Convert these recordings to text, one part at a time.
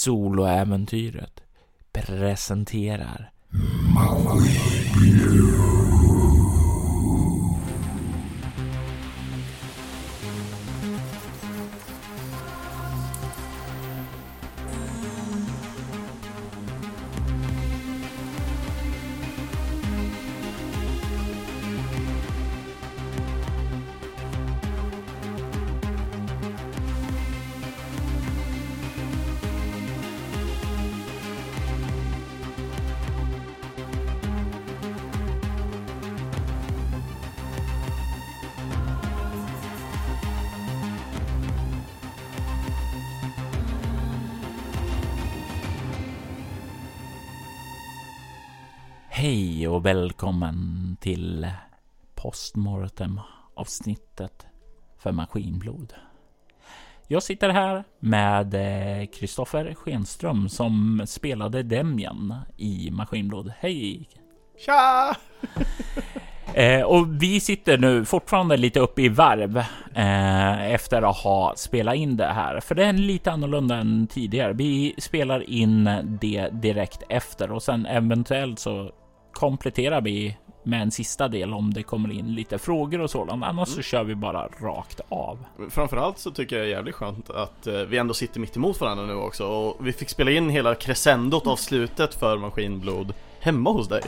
Soloäventyret presenterar Hej och välkommen till postmortem avsnittet för Maskinblod. Jag sitter här med Kristoffer Schenström som spelade Demian i Maskinblod. Hej! Tja! Eh, och vi sitter nu fortfarande lite uppe i varv eh, efter att ha spelat in det här, för det är lite annorlunda än tidigare. Vi spelar in det direkt efter och sen eventuellt så kompletterar vi med en sista del om det kommer in lite frågor och sådant. Annars mm. så kör vi bara rakt av. Framförallt så tycker jag det är jävligt skönt att eh, vi ändå sitter mitt emot varandra nu också och vi fick spela in hela crescendot av slutet för Maskinblod hemma hos dig.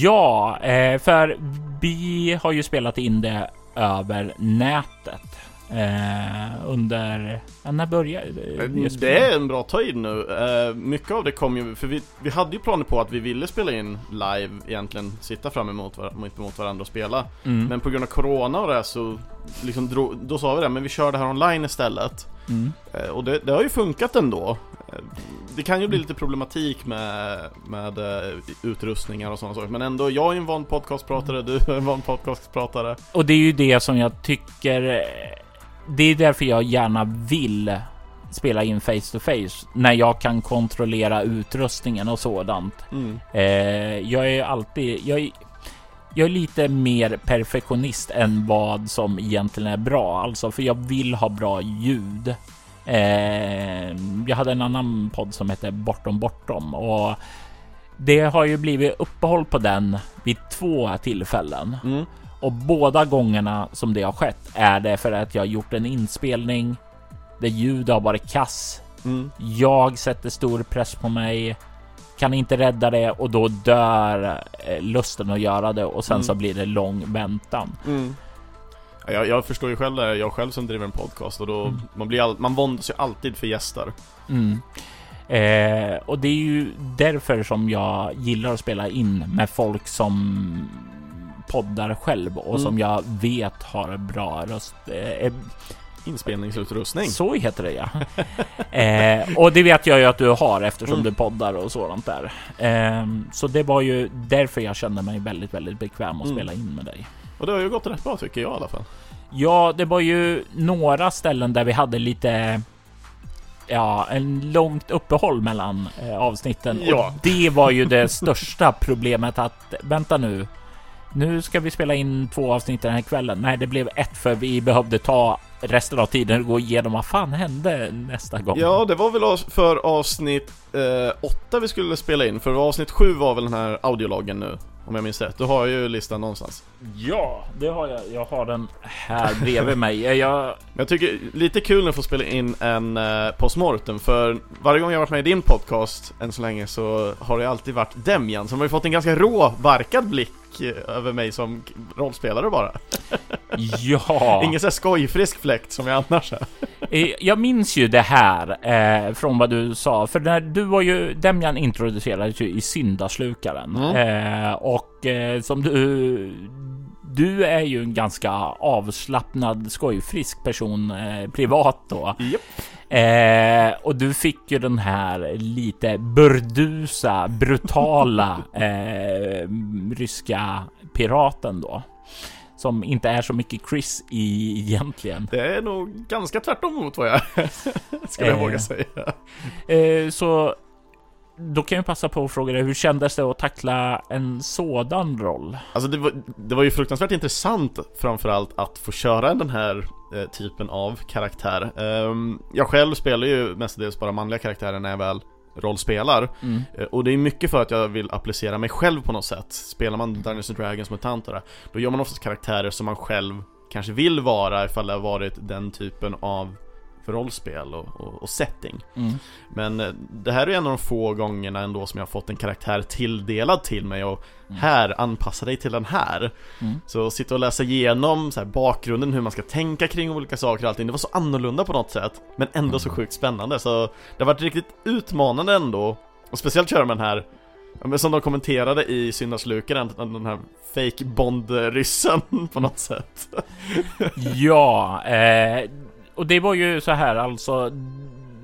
Ja, eh, för vi har ju spelat in det över nätet. Eh, under, ja, när började det? Det är en bra tid nu. Eh, mycket av det kom ju, för vi, vi hade ju planer på att vi ville spela in live egentligen, sitta fram emot, mitt emot varandra och spela. Mm. Men på grund av Corona och det så, liksom drog, då sa vi det, men vi kör det här online istället. Mm. Eh, och det, det, har ju funkat ändå. Eh, det kan ju bli lite problematik med, med uh, utrustningar och sådana saker. Men ändå, jag är en van podcastpratare, du är en van podcastpratare. Och det är ju det som jag tycker det är därför jag gärna vill spela in face to face när jag kan kontrollera utrustningen och sådant. Mm. Eh, jag är alltid, jag är, jag är lite mer perfektionist än vad som egentligen är bra, alltså för jag vill ha bra ljud. Eh, jag hade en annan podd som hette Bortom Bortom och det har ju blivit uppehåll på den vid två tillfällen. Mm. Och båda gångerna som det har skett är det för att jag har gjort en inspelning där ljudet har varit kass. Mm. Jag sätter stor press på mig, kan inte rädda det och då dör eh, lusten att göra det och sen mm. så blir det lång väntan. Mm. Jag, jag, förstår ju själv det, jag själv som driver en podcast och då mm. man blir all, man våndas ju alltid för gäster. Mm. Eh, och det är ju därför som jag gillar att spela in med folk som poddar själv och mm. som jag vet har bra röst. Eh, Inspelningsutrustning. Så heter det ja. eh, och det vet jag ju att du har eftersom mm. du poddar och sådant där. Eh, så det var ju därför jag kände mig väldigt, väldigt bekväm att mm. spela in med dig. Och det har ju gått rätt bra tycker jag i alla fall. Ja, det var ju några ställen där vi hade lite ja, en långt uppehåll mellan eh, avsnitten. Ja. Och det var ju det största problemet att vänta nu nu ska vi spela in två avsnitt den här kvällen. Nej, det blev ett för vi behövde ta resten av tiden och gå igenom vad fan hände nästa gång. Ja, det var väl för avsnitt eh, åtta vi skulle spela in, för avsnitt sju var väl den här audiologgen nu. Om jag minns rätt. Du har ju listan någonstans. Ja, det har jag. Jag har den här bredvid mig. Jag... jag tycker lite kul jag får spela in en eh, postmortem för varje gång jag varit med i din podcast än så länge så har det alltid varit Demjan som har ju fått en ganska rå, varkad blick över mig som rollspelare bara. Ja! Ingen sån här skojfrisk fläkt som jag annars är. Eh, jag minns ju det här eh, från vad du sa, för när du var ju Demjan introducerades ju i Syndaslukaren mm. eh, och eh, som du du är ju en ganska avslappnad, skojfrisk person eh, privat då. Yep. Eh, och du fick ju den här lite burdusa, brutala eh, ryska piraten då. Som inte är så mycket Chris i egentligen. Det är nog ganska tvärtom mot vad jag skulle jag våga säga. Eh, så då kan jag passa på att fråga dig, hur kändes det att tackla en sådan roll? Alltså det var, det var ju fruktansvärt intressant framförallt att få köra den här eh, typen av karaktär. Um, jag själv spelar ju mestadels bara manliga karaktärer när jag väl rollspelar. Mm. Eh, och det är mycket för att jag vill applicera mig själv på något sätt. Spelar man Dungeons and Dragons MUTANT då gör man oftast karaktärer som man själv kanske vill vara ifall det har varit den typen av för rollspel och, och, och setting. Mm. Men eh, det här är en av de få gångerna ändå som jag har fått en karaktär tilldelad till mig och mm. här, anpassa dig till den här. Mm. Så sitta och läsa igenom så här, bakgrunden, hur man ska tänka kring olika saker och allting, det var så annorlunda på något sätt. Men ändå så mm. sjukt spännande, så det har varit riktigt utmanande ändå. Och speciellt köra med den här men som de kommenterade i Syndaslukaren, den här fake Bond-ryssen på något sätt. ja, eh, och det var ju så här alltså.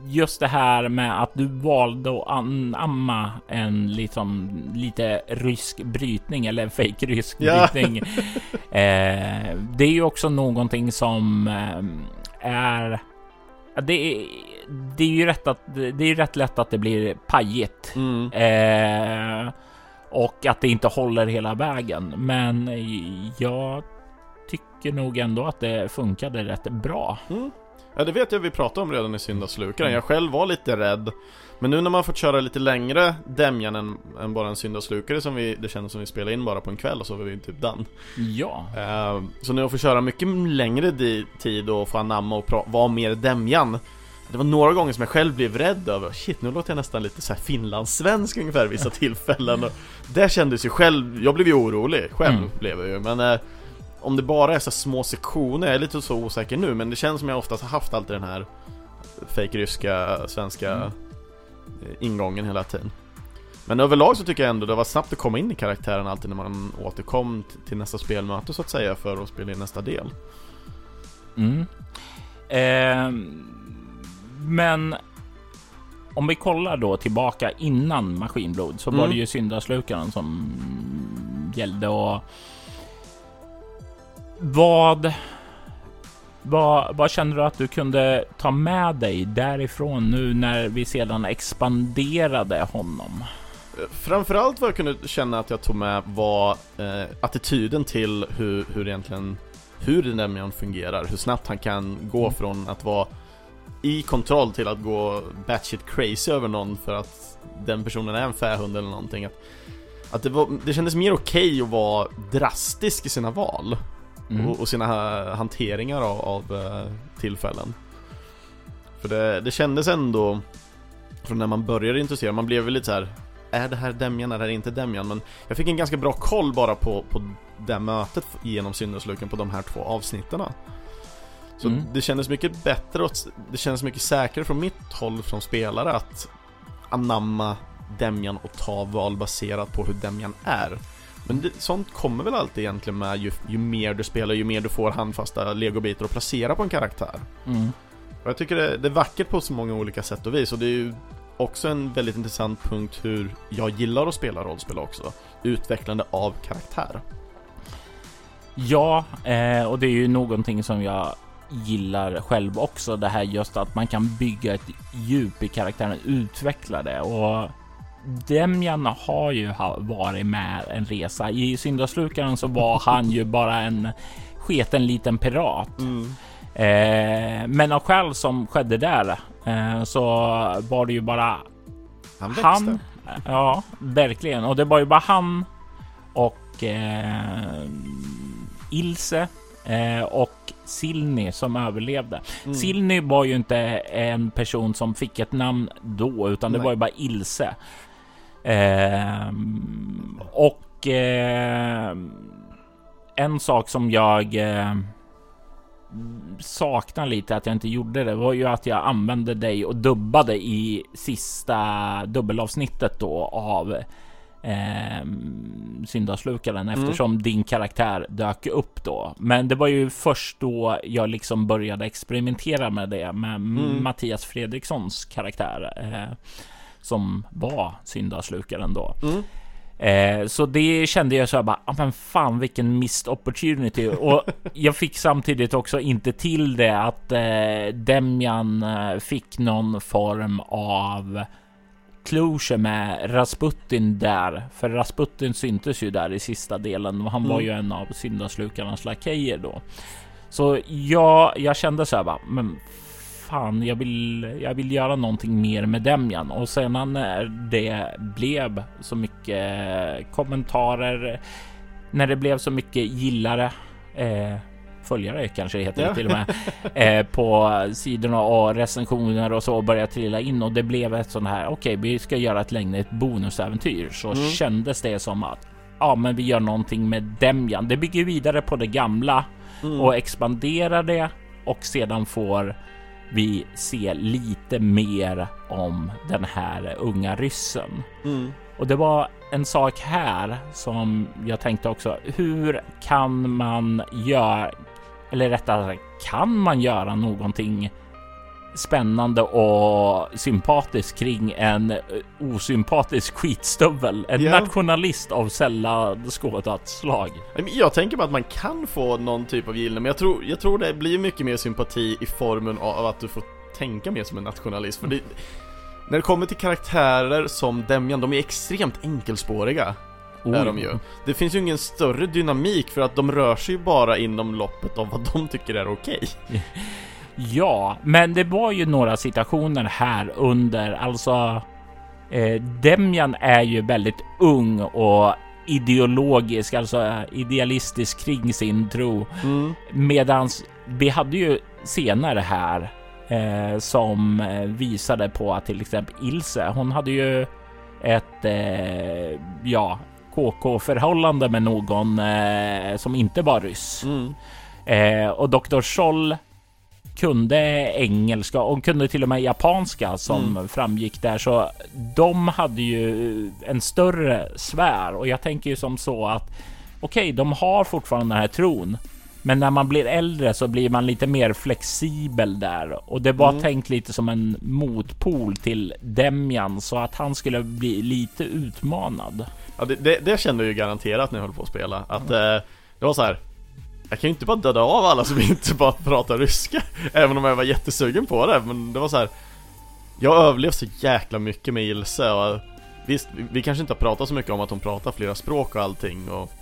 Just det här med att du valde att anamma en liksom lite rysk brytning eller fake rysk brytning. eh, det är ju också någonting som eh, är det är, det är ju rätt att det är rätt lätt att det blir pajigt. Mm. Eh, och att det inte håller hela vägen. Men jag tycker nog ändå att det funkade rätt bra. Mm. Ja det vet jag vi pratade om redan i Syndaslukaren, jag själv var lite rädd. Men nu när man fått köra lite längre Demjan än, än bara en Syndaslukare som vi, det kändes som vi spelade in bara på en kväll och så var vi typ done. Ja. Uh, Så nu att få köra mycket längre tid och få anamma och vara mer Demjan. Det var några gånger som jag själv blev rädd över Shit, nu låter jag nästan lite så här finlandssvensk ungefär vissa tillfällen. Och Det kändes ju själv, jag blev ju orolig själv mm. blev jag ju. Men uh, om det bara är så små sektioner, jag är lite så osäker nu men det känns som jag oftast har haft alltid den här fake ryska, svenska mm. ingången hela tiden. Men överlag så tycker jag ändå det var snabbt att komma in i karaktären alltid när man återkom till nästa spelmöte så att säga för att spela in nästa del. Mm. Eh, men om vi kollar då tillbaka innan Maskinblod så mm. var det ju syndaslukaren som gällde och vad, vad, vad känner du att du kunde ta med dig därifrån nu när vi sedan expanderade honom? Framförallt vad jag kunde känna att jag tog med var eh, attityden till hur, hur egentligen hur Demian fungerar, hur snabbt han kan gå mm. från att vara i kontroll till att gå batshit crazy över någon för att den personen är en fähund eller någonting. Att, att det, var, det kändes mer okej okay att vara drastisk i sina val mm. och, och, sina hanteringar av, av uh, tillfällen. För det, det kändes ändå, från när man började intressera, man blev väl lite så här. Är det här Demjan, är det här inte Demjan? Men jag fick en ganska bra koll bara på, på det mötet genom Syndasluken på de här två avsnitten. Så mm. det kändes mycket bättre och det kändes mycket säkrare från mitt håll som spelare att anamma Demjan och ta val baserat på hur Demjan är. Men det, sånt kommer väl alltid egentligen med ju, ju, mer du spelar, ju mer du får handfasta legobitar att placera på en karaktär. Mm. Och jag tycker det, det, är vackert på så många olika sätt och vis och det är ju också en väldigt intressant punkt hur jag gillar att spela rollspel också. Utvecklande av karaktär. Ja, eh, och det är ju någonting som jag gillar själv också. Det här just att man kan bygga ett djup i karaktären, utveckla det och Demjan har ju varit med en resa. I Syndaslukaren så var han ju bara en sketen liten pirat. Mm. Eh, men av skäl som skedde där eh, så var det ju bara han, han Ja, verkligen. Och det var ju bara han och eh, Ilse eh, och Silni som överlevde. Mm. Silni var ju inte en person som fick ett namn då, utan Nej. det var ju bara Ilse. Eh, och eh, en sak som jag eh, saknar lite att jag inte gjorde det var ju att jag använde dig och dubbade i sista dubbelavsnittet då av eh, syndaslukaren mm. eftersom din karaktär dök upp då. Men det var ju först då jag liksom började experimentera med det med mm. Mattias Fredrikssons karaktär. Eh, som var syndaslukaren då. Mm. Eh, så det kände jag så här bara, ah, men fan vilken missed opportunity. Och jag fick samtidigt också inte till det att eh, Demjan eh, fick någon form av closure med Rasputin där. För Rasputin syntes ju där i sista delen och han mm. var ju en av syndaslukarnas lakejer då. Så ja, jag kände så här bara, men fan, jag vill, jag vill göra någonting mer med Demjan och sedan när det blev så mycket kommentarer, när det blev så mycket gillare, eh, följare kanske det heter ja. till och med, eh, på sidorna och recensioner och så började trilla in och det blev ett sånt här. Okej, okay, vi ska göra ett längre ett bonusäventyr så mm. kändes det som att ja, men vi gör någonting med Demjan. Det bygger vidare på det gamla mm. och expanderar det och sedan får vi se lite mer om den här unga ryssen. Mm. Och det var en sak här som jag tänkte också. Hur kan man göra, eller rättare sagt, kan man göra någonting spännande och sympatisk kring en osympatisk skitstövel. En ja. nationalist av sällan skådat slag. Jag tänker på att man kan få någon typ av gillande, men jag tror, jag tror det blir mycket mer sympati i formen av att du får tänka mer som en nationalist. För det, när det kommer till karaktärer som Demjan, de är extremt enkelspåriga. Oh. Är de ju. Det finns ju ingen större dynamik för att de rör sig ju bara inom loppet av vad de tycker är okej. Okay. Ja, men det var ju några situationer här under, alltså eh, Demjan är ju väldigt ung och ideologisk, alltså idealistisk kring sin tro. Mm. Medans vi hade ju senare här eh, som visade på att till exempel Ilse, hon hade ju ett, eh, ja, KK förhållande med någon eh, som inte var ryss. Mm. Eh, och Dr. Scholl kunde engelska och kunde till och med japanska som mm. framgick där. Så de hade ju en större sfär och jag tänker ju som så att okej, okay, de har fortfarande den här tron. Men när man blir äldre så blir man lite mer flexibel där och det var mm. tänkt lite som en motpol till Demjan så att han skulle bli lite utmanad. Ja, det, det, det kände jag ju garanterat när jag höll på att spela att mm. eh, det var så här jag kan ju inte bara döda av alla som inte bara pratar ryska Även om jag var jättesugen på det, men det var så här. Jag har överlevt så jäkla mycket med Ilse och Visst, vi, vi kanske inte har pratat så mycket om att hon pratar flera språk och allting och,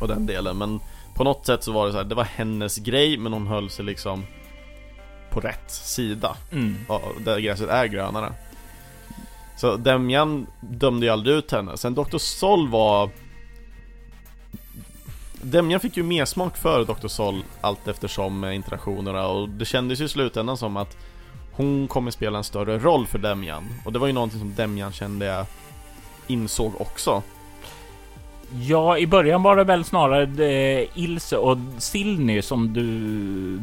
och den delen Men på något sätt så var det så här, det var hennes grej men hon höll sig liksom På rätt sida mm. Där gräset är grönare Så Demjan dömde ju aldrig ut henne Sen Dr. Sol var Demjan fick ju mer smak för Dr. Sol allt eftersom interaktionerna och det kändes ju i slutändan som att hon kommer spela en större roll för Demjan och det var ju någonting som Demjan kände jag insåg också. Ja, i början var det väl snarare eh, Ilse och Silny som du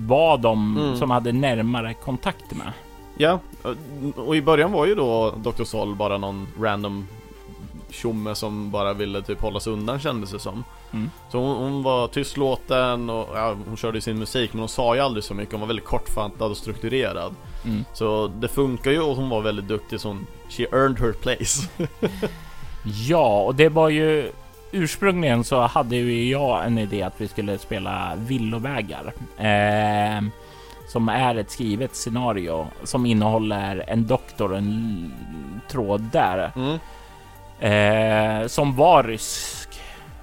var de mm. som hade närmare kontakt med. Ja, och i början var ju då Dr. Sol bara någon random tjomme som bara ville typ hålla sig undan kändes det som. Mm. Så hon, hon, var tystlåten och ja, hon körde sin musik men hon sa ju aldrig så mycket, hon var väldigt kortfattad och strukturerad. Mm. Så det funkar ju och hon var väldigt duktig så hon, she earned her place. ja, och det var ju ursprungligen så hade ju jag en idé att vi skulle spela villovägar. Eh, som är ett skrivet scenario som innehåller en doktor och en tråd där. Mm eh, som var rysk.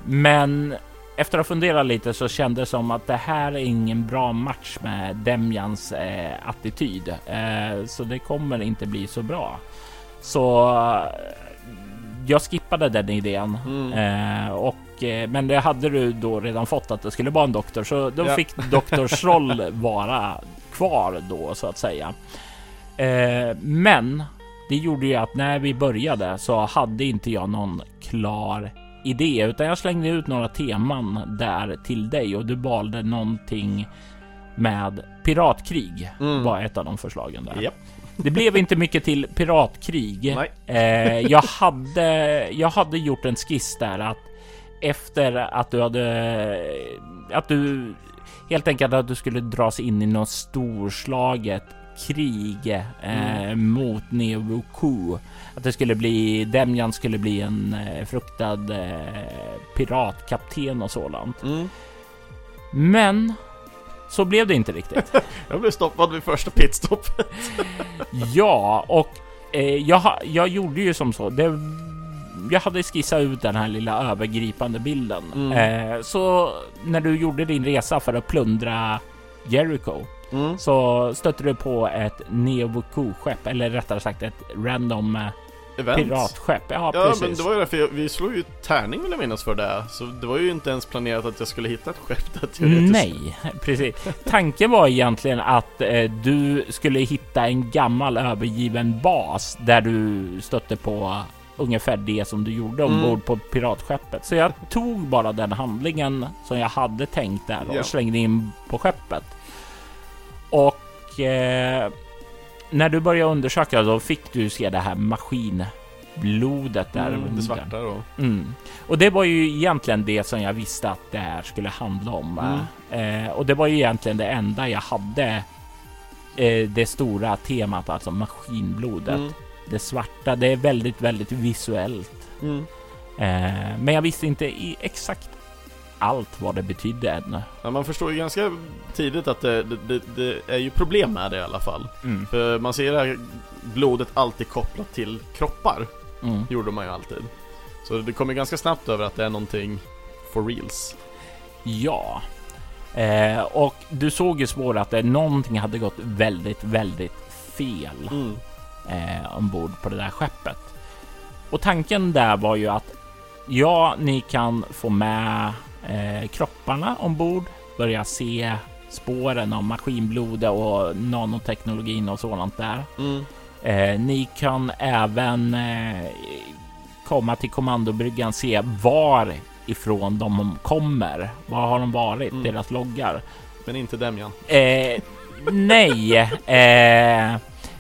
Men efter att ha funderat lite så kändes det som att det här är ingen bra match med Demjans eh, attityd, eh, så det kommer inte bli så bra. Så jag skippade den idén mm. eh, och eh, men det hade du då redan fått att det skulle vara en doktor, så då ja. fick doktors roll vara kvar då så att säga. Eh, men det gjorde ju att när vi började så hade inte jag någon klar idé, utan jag slängde ut några teman där till dig och du valde någonting med piratkrig mm. var ett av de förslagen där. Yep. Det blev inte mycket till piratkrig. Eh, jag, hade, jag hade gjort en skiss där att efter att du hade att du helt enkelt att du skulle dras in i något storslaget krig eh, mm. mot Neobuku. Att det skulle bli Demjan skulle bli en eh, fruktad eh, piratkapten och sådant. Mm. Men så blev det inte riktigt. jag blev stoppad vid första pitstoppet. ja, och eh, jag, jag gjorde ju som så. Det, jag hade skissat ut den här lilla övergripande bilden. Mm. Eh, så när du gjorde din resa för att plundra Jericho mm. så stötte du på ett Neovoku-skepp, eller rättare sagt ett random eh, Event. Piratskepp, ja, ja precis. men det var ju därför vi slog ju tärning vill jag minnas för det. Så det var ju inte ens planerat att jag skulle hitta ett skepp där Nej, precis. Tanken var egentligen att eh, du skulle hitta en gammal övergiven bas där du stötte på ungefär det som du gjorde ombord mm. på piratskeppet. Så jag tog bara den handlingen som jag hade tänkt där och ja. slängde in på skeppet. Och eh, när du började undersöka då fick du se det här maskinblodet där. Mm, det svarta då. Mm. Och det var ju egentligen det som jag visste att det här skulle handla om. Mm. Eh, och det var ju egentligen det enda jag hade. Eh, det stora temat, alltså maskinblodet. Mm. Det svarta, det är väldigt, väldigt visuellt. Mm. Eh, men jag visste inte exakt allt vad det betydde ännu. Ja, man förstår ju ganska tidigt att det, det, det, det är ju problem med det i alla fall. Mm. För man ser det här blodet alltid kopplat till kroppar. Mm. Gjorde man ju alltid. Så det kommer ganska snabbt över att det är någonting for reals. Ja. Eh, och du såg ju spår att det någonting hade gått väldigt, väldigt fel mm. eh, ombord på det där skeppet. Och tanken där var ju att ja, ni kan få med eh, kropparna ombord, börja se spåren av maskinblodet och nanoteknologin och sådant där. Mm. Eh, ni kan även eh, komma till kommandobryggan, se var ifrån de kommer. Var har de varit? Mm. Deras loggar. Men inte Demjan. Eh, nej, eh,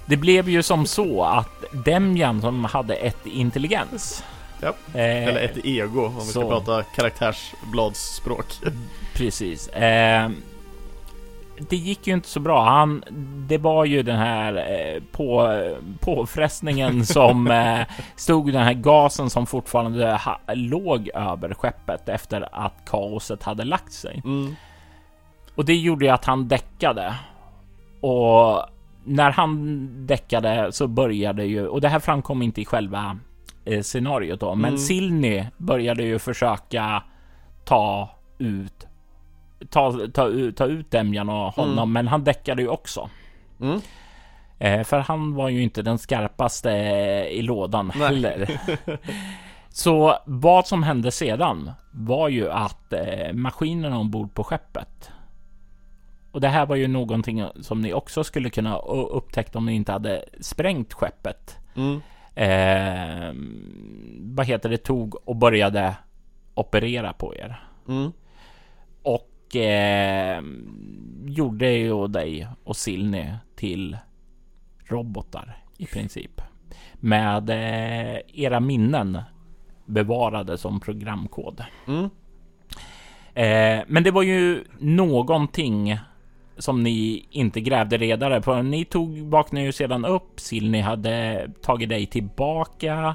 det blev ju som så att Demjan som hade ett intelligens Ja. Eh, Eller ett ego om vi ska prata karaktärsbladsspråk. Precis. Eh, det gick ju inte så bra. Han, det var ju den här eh, på, påfrestningen som eh, stod den här gasen som fortfarande ha, låg över skeppet efter att kaoset hade lagt sig. Mm. Och det gjorde ju att han däckade. Och när han däckade så började ju, och det här framkom inte i själva scenariot då. Men mm. Silny började ju försöka ta ut ta, ta, ta ut Demjan och honom, mm. men han däckade ju också. Mm. Eh, för han var ju inte den skarpaste i lådan Nej. heller. Så vad som hände sedan var ju att eh, maskinerna ombord på skeppet. Och det här var ju någonting som ni också skulle kunna upptäcka om ni inte hade sprängt skeppet. Mm eh, vad heter det, tog och började operera på er. Mm. Och eh, gjorde ju dig och Silny till robotar i princip. Med eh, era minnen bevarade som programkod. Mm. Eh, men det var ju någonting som ni inte grävde redare på. Ni tog vaknade ju sedan upp. Silni hade tagit dig tillbaka.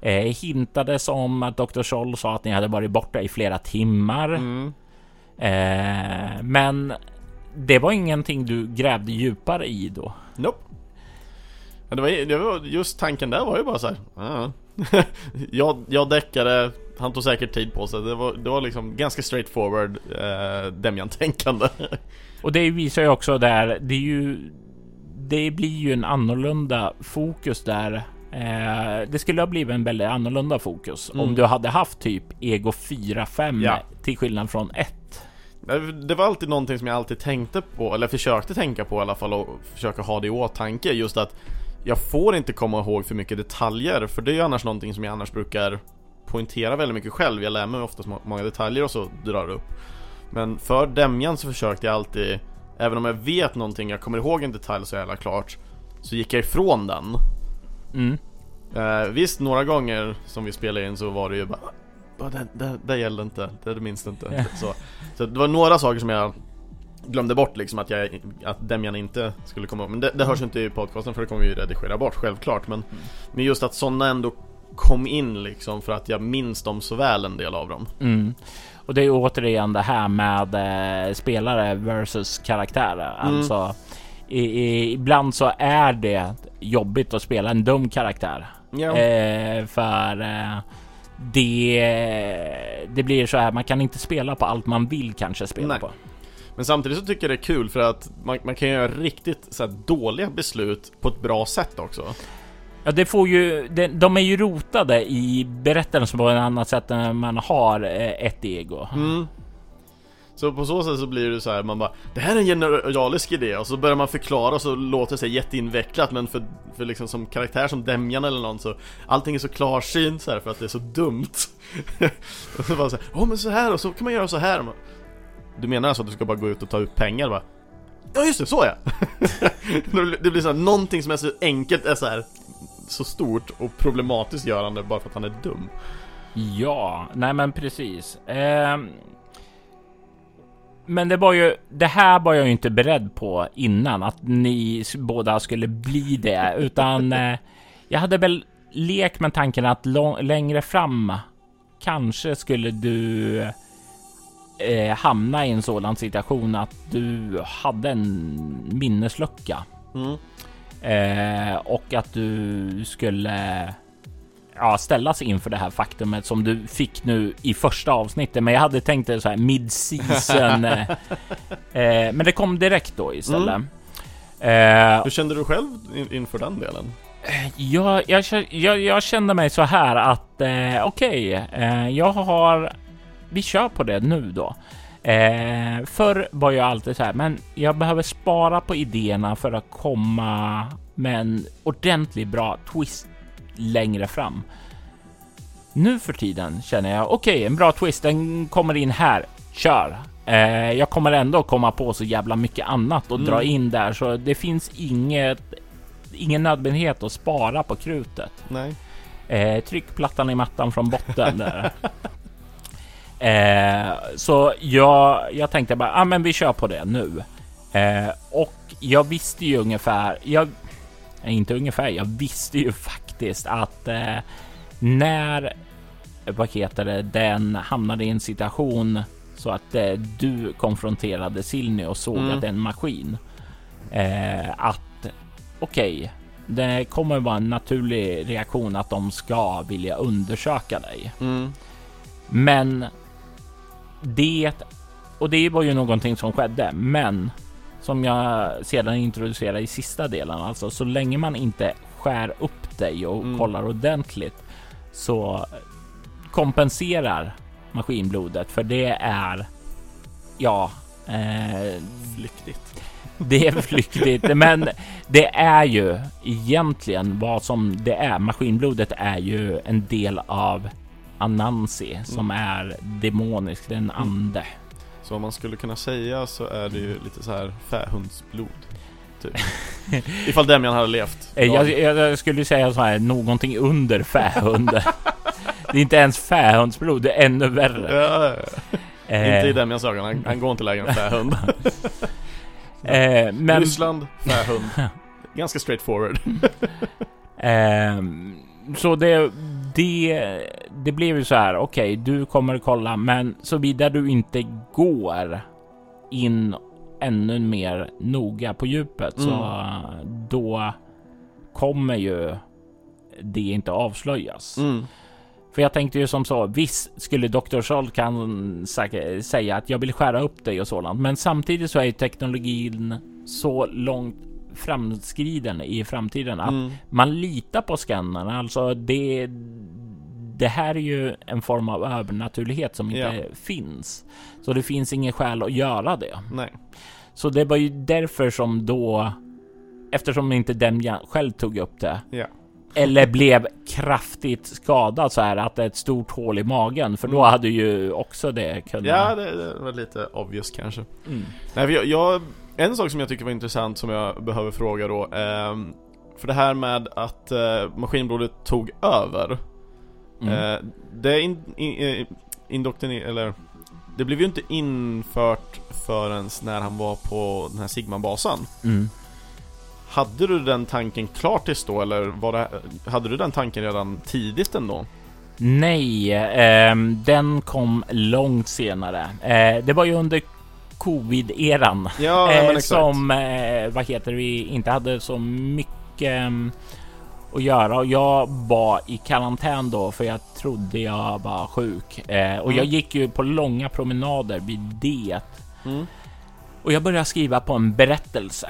Eh, hintades om att Dr. Scholl sa att ni hade varit borta i flera timmar. Mm. Eh, men det var ingenting du grävde djupare i då? Nope. Det var, det var just tanken där var ju bara så här. Uh. jag, jag däckade, han tog säkert tid på sig. Det var, det var liksom ganska straightforward eh, Demjan-tänkande. Och det visar ju också där, det är ju det blir ju en annorlunda fokus där. Eh, det skulle ha blivit en väldigt annorlunda fokus mm. om du hade haft typ Ego 4-5 ja. till skillnad från 1. Det var alltid någonting som jag alltid tänkte på, eller försökte tänka på i alla fall och försöka ha det i åtanke. Just att jag får inte komma ihåg för mycket detaljer, för det är ju annars någonting som jag annars brukar poängtera väldigt mycket själv. Jag lär mig oftast många detaljer och så drar upp. Men för Demjan så försökte jag alltid Även om jag vet någonting, jag kommer ihåg en detalj så jävla klart Så gick jag ifrån den mm. eh, Visst, några gånger som vi spelade in så var det ju bara det, det, det gällde inte, det, det minns inte yeah. så, så det var några saker som jag glömde bort liksom att, jag, att Demjan inte skulle komma ihåg Men det, det hörs inte i podcasten för det kommer vi ju redigera bort självklart Men, mm. men just att sådana ändå kom in liksom för att jag minns dem så väl en del av dem mm. Och det är återigen det här med eh, spelare versus karaktärer. Mm. Alltså i, i, ibland så är det jobbigt att spela en dum karaktär. Ja. Eh, för eh, det, det blir så här, man kan inte spela på allt man vill kanske spela Nej. på. Men samtidigt så tycker jag det är kul för att man, man kan göra riktigt så dåliga beslut på ett bra sätt också. Ja, det får ju. De, de är ju rotade i berättelsen på ett annat sätt än man har eh, ett ego. Mm. Så på så sätt så blir det så här, man bara Det här är en generalisk idé och så börjar man förklara och så låter det sig jätteinvecklat men för, för liksom som karaktär som Demjan eller någon så Allting är så klarsynt så här för att det är så dumt Och så bara så här, åh men så här och så kan man göra så här Du menar alltså att du ska bara gå ut och ta ut pengar va? Ja just det, så ja! det blir så här, någonting som är så enkelt är så här så stort och problematiskt görande bara för att han är dum. Ja, nej men precis. Eh, men det var ju det här var jag ju inte beredd på innan att ni båda skulle bli det, utan eh, jag hade väl lekt med tanken att längre fram kanske skulle du eh, hamna i en sådan situation att du hade en minneslucka. Mm. Eh, och att du skulle ja, ställas inför det här faktumet som du fick nu i första avsnittet. Men jag hade tänkt det så här mid season. eh, eh, men det kom direkt då istället. Mm. Eh, Hur kände du själv in, inför den delen? Ja, jag, jag, jag kände mig så här att eh, okej, okay, eh, jag har. Vi kör på det nu då. Eh, förr var jag alltid så här, men jag behöver spara på idéerna för att komma med en ordentlig bra twist längre fram. Nu för tiden känner jag okej, okay, en bra twist. Den kommer in här. Kör! Eh, jag kommer ändå komma på så jävla mycket annat och mm. dra in där, så det finns inget, ingen nödvändighet att spara på krutet. Nej. Eh, tryck plattan i mattan från botten där. Eh, så jag, jag tänkte bara, ah, men vi kör på det nu. Eh, och jag visste ju ungefär, jag, inte ungefär, jag visste ju faktiskt att eh, när, vad heter det, den hamnade i en situation så att eh, du konfronterade Silny och sågade mm. en maskin. Eh, att okej, okay, det kommer vara en naturlig reaktion att de ska vilja undersöka dig. Mm. Men det och det var ju någonting som skedde, men som jag sedan introducerade i sista delen, alltså så länge man inte skär upp dig och mm. kollar ordentligt så kompenserar maskinblodet för det är ja, eh, flyktigt. Det är flyktigt, men det är ju egentligen vad som det är. Maskinblodet är ju en del av Anansi som mm. är demonisk, det är en mm. ande. Så om man skulle kunna säga så är det ju lite så här fähundsblod. Typ. Ifall Demian hade levt. Eh, jag, jag, skulle säga så här, någonting under fähund. det är inte ens fähundsblod, det är ännu värre. Ja, eh. Inte i Demians ögon, han, han går inte längre än fähund. eh, men... Ryssland, fähund. Ganska straight forward. eh, så det, det, det blev ju så här. Okej, okay, du kommer kolla, men såvida du inte går in ännu mer noga på djupet mm. så då kommer ju det inte avslöjas. Mm. För jag tänkte ju som så, visst skulle Dr. Scholl kan säga att jag vill skära upp dig och sådant, men samtidigt så är ju teknologin så långt framskriden i framtiden att mm. man litar på skannarna. Alltså det, det här är ju en form av övernaturlighet som inte ja. finns. Så det finns ingen skäl att göra det. Nej. Så det var ju därför som då, eftersom inte Demjan själv tog upp det, ja. eller blev kraftigt skadad så här att det är ett stort hål i magen, för då mm. hade ju också det kunnat. Ja, det, det var lite obvious kanske. Mm. Nej, jag, jag en sak som jag tycker var intressant som jag behöver fråga då eh, För det här med att eh, maskinblodet tog över mm. eh, Det in, in, eh, indoktriner, eller Det blev ju inte infört förrän när han var på den här Sigma-basen mm. Hade du den tanken klart tills då eller var det, hade du den tanken redan tidigt ändå? Nej, eh, den kom långt senare. Eh, det var ju under covid-eran. Ja, eh, som, eh, vad heter vi, inte hade så mycket um, att göra och jag var i karantän då för jag trodde jag var sjuk eh, och mm. jag gick ju på långa promenader vid det. Mm. Och jag började skriva på en berättelse.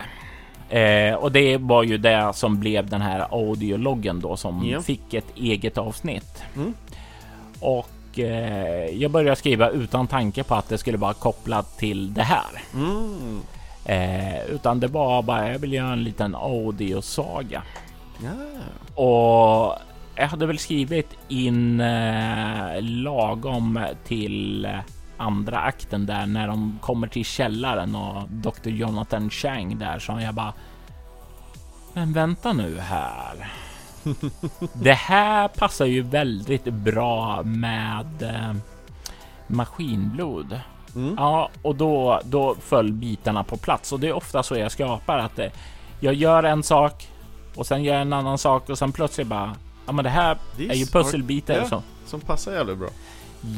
Eh, och det var ju det som blev den här audiologgen då som Ja. fick ett eget avsnitt. Mm. Och eh, jag började skriva utan tanke på att det skulle vara kopplat till det här. Mm. Eh, utan det var bara, jag vill göra en liten audiosaga. Ja. Och jag hade väl skrivit in eh, lagom till andra akten där när de kommer till källaren och Dr. Jonathan Chang där så jag bara. Men vänta nu här. Det här passar ju väldigt bra med eh, maskinblod. Mm. Ja, och då, då föll bitarna på plats och det är ofta så jag skapar att eh, jag gör en sak och sen gör jag en annan sak och sen plötsligt bara ja, men det här Det är ju pusselbitar Ja. och så. Som passar jävligt bra.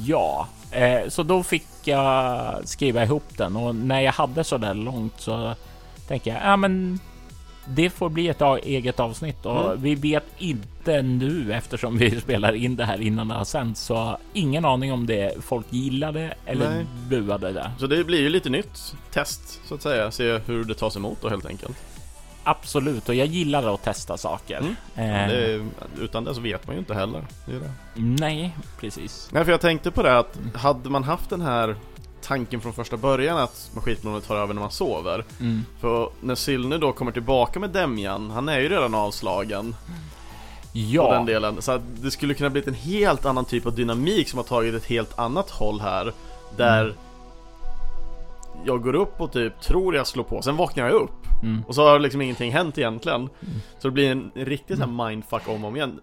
Ja, eh, så då fick jag skriva ihop den och när jag hade så där långt så tänker jag ja, men det får bli ett eget avsnitt och Mm. vi vet inte nu eftersom vi spelar in det här innan det har sänts så ingen aning om det folk gillade eller Nej. buade det. Så det blir ju lite nytt test så att säga. Se hur det tas emot då helt enkelt. Absolut, och jag gillar att testa saker. Mm. Eh, det utan det så vet man ju inte heller. Det det. Nej, precis. Nej, för jag tänkte på det att hade man haft den här tanken från första början att maskinblodet tar över när man sover. Mm. För när Sylne då kommer tillbaka med Demjan, han är ju redan avslagen på Ja, den delen. Så det skulle kunna bli en helt annan typ av dynamik som har tagit ett helt annat håll här. Där jag går upp och typ tror jag slår på, sen vaknar jag upp. mm. Och så har liksom ingenting hänt egentligen. Så det blir en riktig sån här mindfuck om och om igen.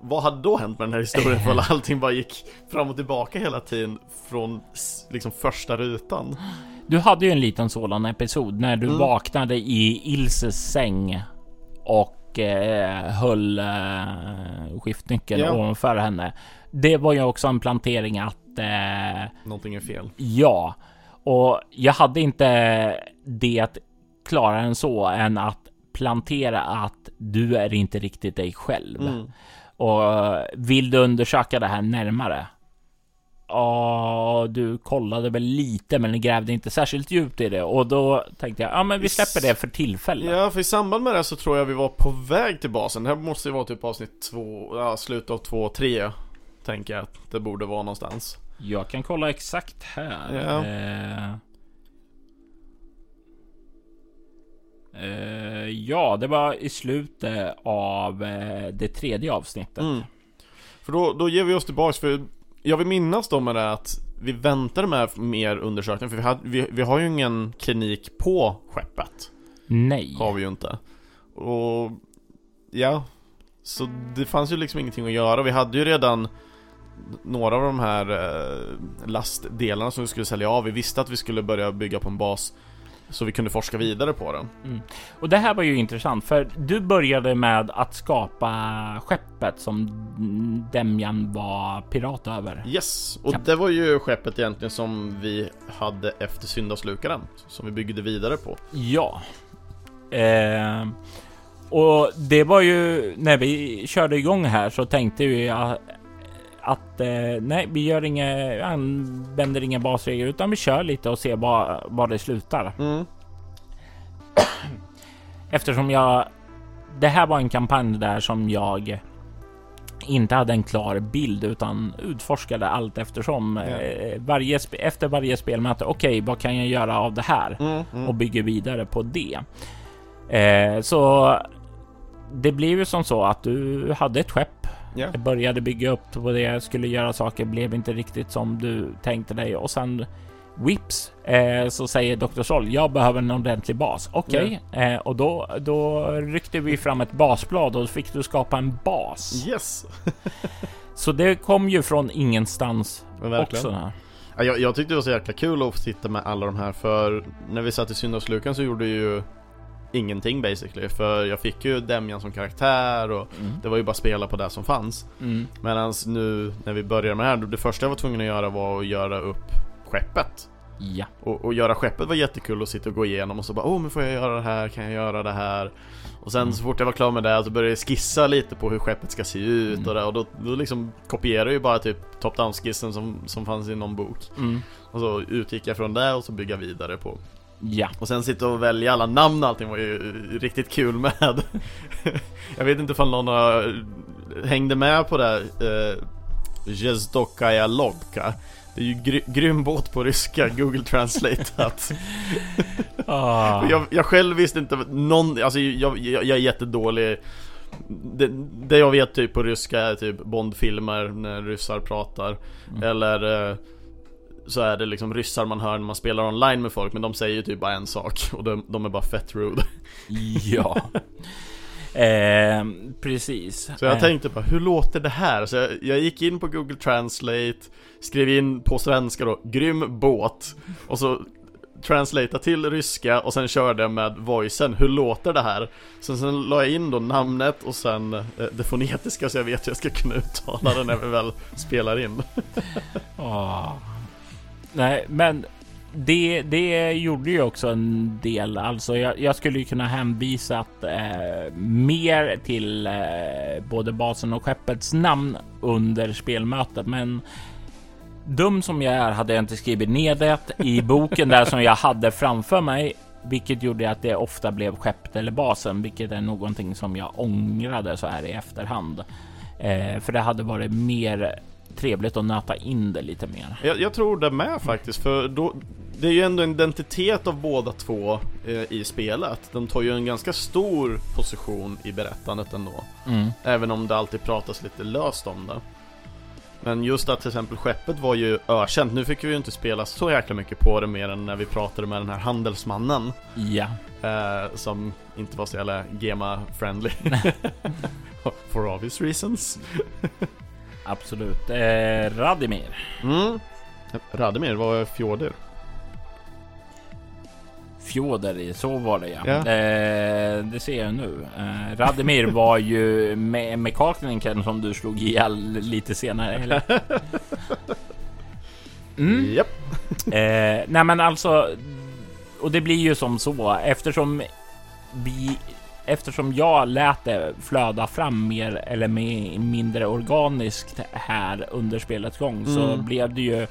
Vad hade då hänt med den här historien för allting bara gick fram och tillbaka hela tiden från liksom första rutan? Du hade ju en liten sådan episod när du Mm. vaknade i Ilses säng och eh, höll eh, skiftnyckeln Ja. ovanför henne. Det var ju också en plantering att eh, Någonting är fel. ja, och jag hade inte det att klara än så än att plantera att du är inte riktigt dig själv. Mm. Och vill du undersöka det här närmare? Ja, du kollade väl lite men grävde inte särskilt djupt i det och då tänkte jag, ja men vi släpper det för tillfället. Ja, för i samband med det så tror jag vi var på väg till basen. Det här måste ju vara typ avsnitt två, ja, slutet av två, tre. Tänker jag att det borde vara någonstans. Jag kan kolla exakt här. Ja. Eh, eh, ja, det var i slutet av eh, det tredje avsnittet. Mm. För då, då ger vi oss tillbaks för jag vill minnas då med det att vi väntade med mer undersökning för vi, hade, vi, vi har ju ingen klinik på skeppet. Nej. Har vi ju inte. Och ja, så det fanns ju liksom ingenting att göra. Vi hade ju redan några av de här eh, lastdelarna som vi skulle sälja av. Vi visste att vi skulle börja bygga på en bas så vi kunde forska vidare på den. Och det här var ju intressant för du började med att skapa skeppet som Demjan var pirat över. Yes, och Ja. det var ju skeppet egentligen som vi hade efter syndafslukaren Som vi byggde vidare på Ja. Eh, och det var ju när vi körde igång här så tänkte vi att, eh, nej, vi gör inga, använder inga basregler utan vi kör lite och ser var, det slutar. mm. Eftersom jag... Det här var en kampanj där som jag inte hade en klar bild utan utforskade allt eftersom. Eh, varje, efter varje spelmöte, okej, vad kan jag göra av det här? Mm, mm. och bygger vidare på det. Eh, så det blev ju som så att du hade ett skepp. Ja. Jag började bygga upp på det, skulle göra saker, blev inte riktigt som du tänkte dig och sen Whips eh, så säger Dr. Sol, jag behöver en ordentlig bas. Okej, eh, och då, då ryckte vi fram ett basblad och fick du skapa en bas. Yes! Så det kom ju från ingenstans också. Här. Ja, jag, jag tyckte det var så jäkla kul att få sitta med alla de här för när vi satt i syndafslukan så gjorde ju ingenting basically För jag fick ju Demjan som karaktär och Mm. det var ju bara spela på det som fanns Mm. Medan nu när vi började med det här, det första jag var tvungen att göra var att göra upp skeppet Ja. Och, och göra skeppet var jättekul att sitta och gå igenom och så bara Åh men får jag göra det här, kan jag göra det här? Och sen Mm. så fort jag var klar med det så började jag skissa lite på hur skeppet ska se ut Mm. och det och då, då liksom kopierade jag ju bara typ top-down skissen som, som fanns i någon bok Mm. Och så utgick jag från det och så bygga vidare på Ja. Och sen sitta och välja alla namn och allting var ju riktigt kul med. jag vet inte ifall någon har, hängde med på det här eh, Jezdokaja Lobka. Det är ju gry grym båt på ryska, Google Translateat. Ah. jag, jag själv visste inte någon, alltså jag, jag, jag är jättedålig det, det jag vet typ på ryska är typ Bondfilmer när ryssar pratar Mm. Eller eh, så är det liksom ryssar man hör när man spelar online med folk Men de säger ju typ bara en sak och de, de är bara fett rude Ja. Eh, precis. Så jag Eh, tänkte bara, hur låter det här? Så jag, jag gick in på Google Translate Skrev in på svenska då, grym båt Och så translata till ryska och sen körde jag med voicen, hur låter det här? Så sen la jag in då namnet och sen eh, det fonetiska så jag vet hur jag ska kunna uttala det när vi väl spelar in ah. Nej, men det, det gjorde ju också en del. Alltså, jag, jag skulle ju kunna hänvisa eh, mer till eh, både basen och skeppets namn under spelmötet, men dum som jag är hade jag inte skrivit ner det i boken där som jag hade framför mig, vilket gjorde att det ofta blev skeppet eller basen, vilket är någonting som jag ångrade så här i efterhand. Eh, för det hade varit mer trevligt att nöta in det lite mer. jag, jag tror det med faktiskt, för då Det är ju ändå en identitet av båda två eh, i spelet. De tar ju en ganska stor position i berättandet ändå. Mm. Även om det alltid pratas lite löst om det. Men just att till exempel skeppet var ju ökänt. Nu fick vi ju inte spela så jäkla mycket på det mer än när vi pratade med den här handelsmannen. Ja, eh, Som inte var så jävla Gema-friendly For obvious reasons absolut. Eh, Radimir. mm. Radimir var Fjordur Fjodor, så var det ja. Ja. Eh, det ser jag nu. Eh, Radimir var ju me mekanikern som du slog ihjäl lite senare, eller? Mm. Japp Eh, nej men alltså, och det blir ju som så eftersom vi Eftersom jag lät det flöda fram mer eller mindre organiskt här under spelets gång så Mm. blev det ju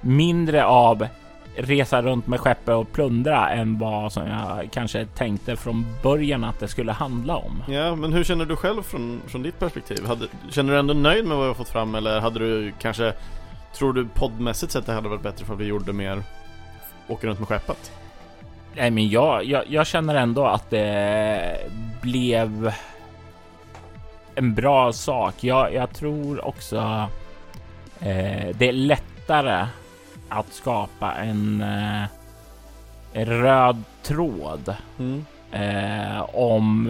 mindre av resa runt med skeppet och plundra än vad som jag kanske tänkte från början att det skulle handla om. Ja, men hur känner du själv från, från ditt perspektiv? Hade, känner du ändå nöjd med vad vi har fått fram eller hade du kanske Tror du poddmässigt sett det hade varit bättre för att vi gjorde mer Åka runt med skeppet? Nej, men jag, jag, jag känner ändå att det blev en bra sak. Jag, jag tror också eh, det är lättare att skapa en eh, röd tråd Mm. eh, om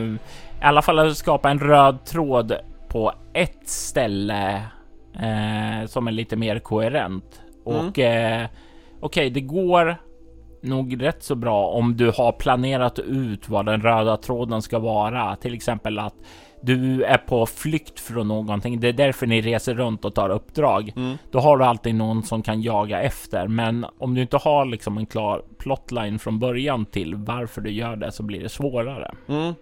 i alla fall att skapa en röd tråd på ett ställe eh, som är lite mer koherent. Mm. Och eh, okej, det går nog rätt så bra om du har planerat ut vad den röda tråden ska vara. Till exempel att du är på flykt från någonting. Det är därför ni reser runt och tar uppdrag. Mm. Då har du alltid någon som kan jaga efter. Men om du inte har liksom en klar plotline från början till varför du gör det så blir det svårare. Mm.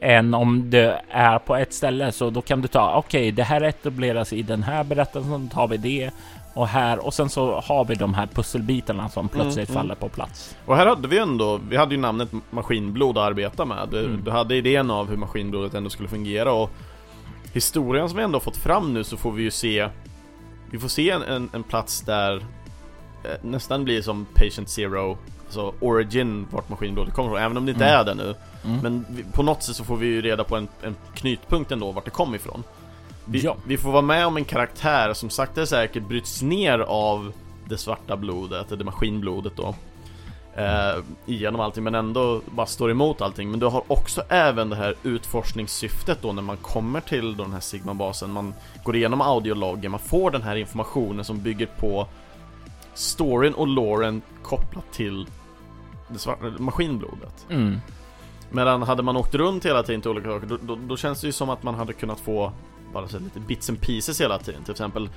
Än om det är på ett ställe så då kan du ta okej, det här etableras i den här berättelsen, tar vi det och här och sen så har vi de här pusselbitarna som plötsligt Mm, mm. faller på plats. Och här hade vi ändå, vi hade ju namnet Maskinblod att arbeta med Du, Mm. du hade idén av hur Maskinblodet ändå skulle fungera och Historien som vi ändå fått fram nu så får vi ju se Vi får se en, en, en plats där eh, Nästan blir som Patient Zero Alltså Origin, vart Maskinblodet kommer ifrån, även om det inte Mm. är det nu Mm. Men vi, på något sätt så får vi ju reda på en, en knutpunkt ändå, vart det kom ifrån vi, Ja. vi får vara med om en karaktär som sakta säkert bryts ner av det svarta blodet, det maskinblodet då eh, Igenom allting men ändå bara står emot allting Men du har också även det här utforskningssyftet då när man kommer till den här Sigma-basen Man går igenom audiologgen, man får den här informationen som bygger på Storyn och loren kopplat till det svarta, maskinblodet Mm. Medan hade man åkt runt hela tiden till olika saker, då, då, då känns det ju som att man hade kunnat få bara så lite bits and pieces hela tiden. Till exempel,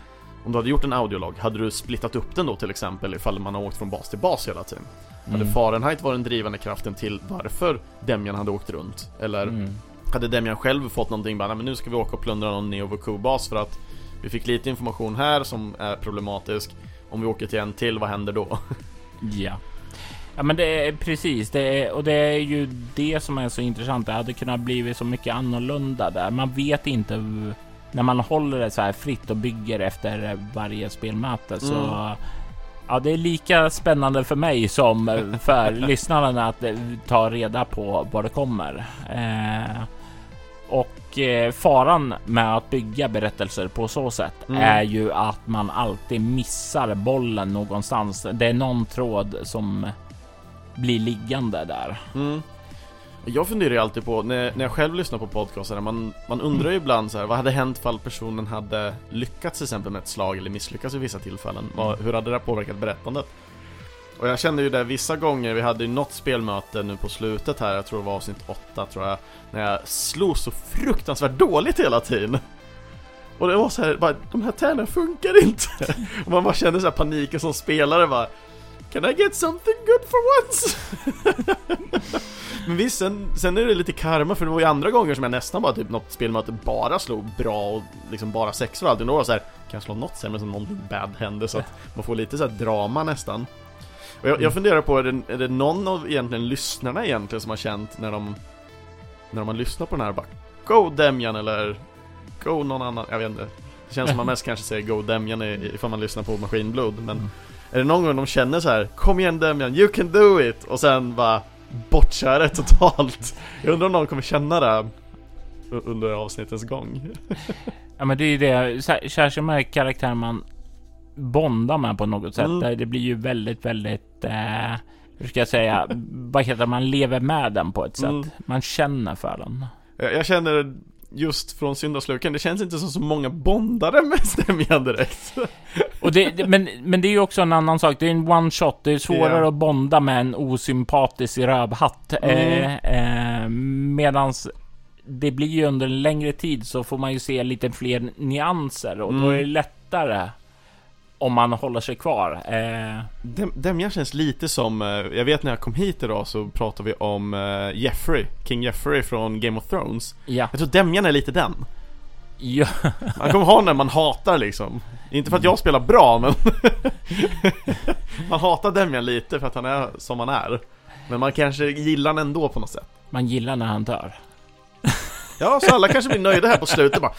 om du hade gjort en audiolog, hade du splittat upp den då till exempel ifall man har åkt från bas till bas hela tiden? Hade Mm. Fahrenheit varit den drivande kraften till varför Demian hade åkt runt? Eller Mm. hade Demian själv fått någonting bara, "Nej, men nu ska vi åka och plundra någon Neo bas för att vi fick lite information här som är problematisk. Om vi åker till en till, vad händer då? Ja. Ja men det är precis det är, och det är ju det som är så intressant. Det hade kunnat bli så mycket annorlunda där. Man vet inte när man håller det så här fritt och bygger efter varje spelmöte så mm. Ja, det är lika spännande för mig som för lyssnarna att ta reda på vad det kommer. Eh, och eh, faran med att bygga berättelser på så sätt mm. är ju att man alltid missar bollen någonstans. Det är någon tråd som blir liggande där. Mm. Jag funderar ju alltid på, när, när jag själv lyssnar på podcaster, man, man undrar ju ibland så här, vad hade hänt fall personen hade lyckats till exempel med ett slag eller misslyckats vid vissa tillfällen? Vad, hur hade det påverkat berättandet? Och jag kände ju det vissa gånger, vi hade ju något spelmöte nu på slutet här, jag tror det var avsnitt 8 tror jag, när jag slog så fruktansvärt dåligt hela tiden. Och det var så här, bara, de här tärnorna funkar inte! Och man bara kände så här paniken som spelare bara Can I get something good for once? Men visst, sen, sen är det lite karma för det var ju andra gånger som jag nästan bara typ något spelmöte bara slog bra och liksom bara sexor och allting. Då var det så här, kan jag slå något sämre som någonting bad hände så att man får lite så drama nästan. Och jag, jag funderar på, är det, är det någon av egentligen lyssnarna egentligen som har känt när de när de har lyssnat på den här bara Go Demjan eller Go någon annan, jag vet inte Det känns som man mest kanske säger Go Demjan ifall man lyssnar på Maskinblod men mm. Är det någon gång de känner så här Kom igen Demjan, you can do it! Och sen bara Bortkör det totalt Jag undrar om någon kommer känna det Under avsnittens gång Ja men det är ju det, särskilt med karaktärer man Bondar med på något sätt mm. Det blir ju väldigt väldigt eh, Hur ska jag säga Vad heter man lever med den på ett sätt mm. Man känner för den Jag känner just från syndasluken, det känns inte som så många bondare med stämjan direkt. Och det, det, men, men det är ju också en annan sak, det är en one shot, det är svårare yeah. att bonda med en osympatisk rövhatt. Mm. Eh, eh, medans det blir ju under en längre tid så får man ju se lite fler nyanser och mm. då är det lättare om man håller sig kvar. Eh... Dem, Demjan känns lite som, eh, jag vet när jag kom hit idag så pratade vi om eh, Jeffrey, King Jeffrey från Game of Thrones. Ja. Jag tror Demjan är lite den. Ja. man kommer ha den man hatar liksom. Inte för att jag spelar bra men Man hatar Demjan lite för att han är som han är. Men man kanske gillar den ändå på något sätt. Man gillar när han dör. ja, så alla kanske blir nöjda här på slutet bara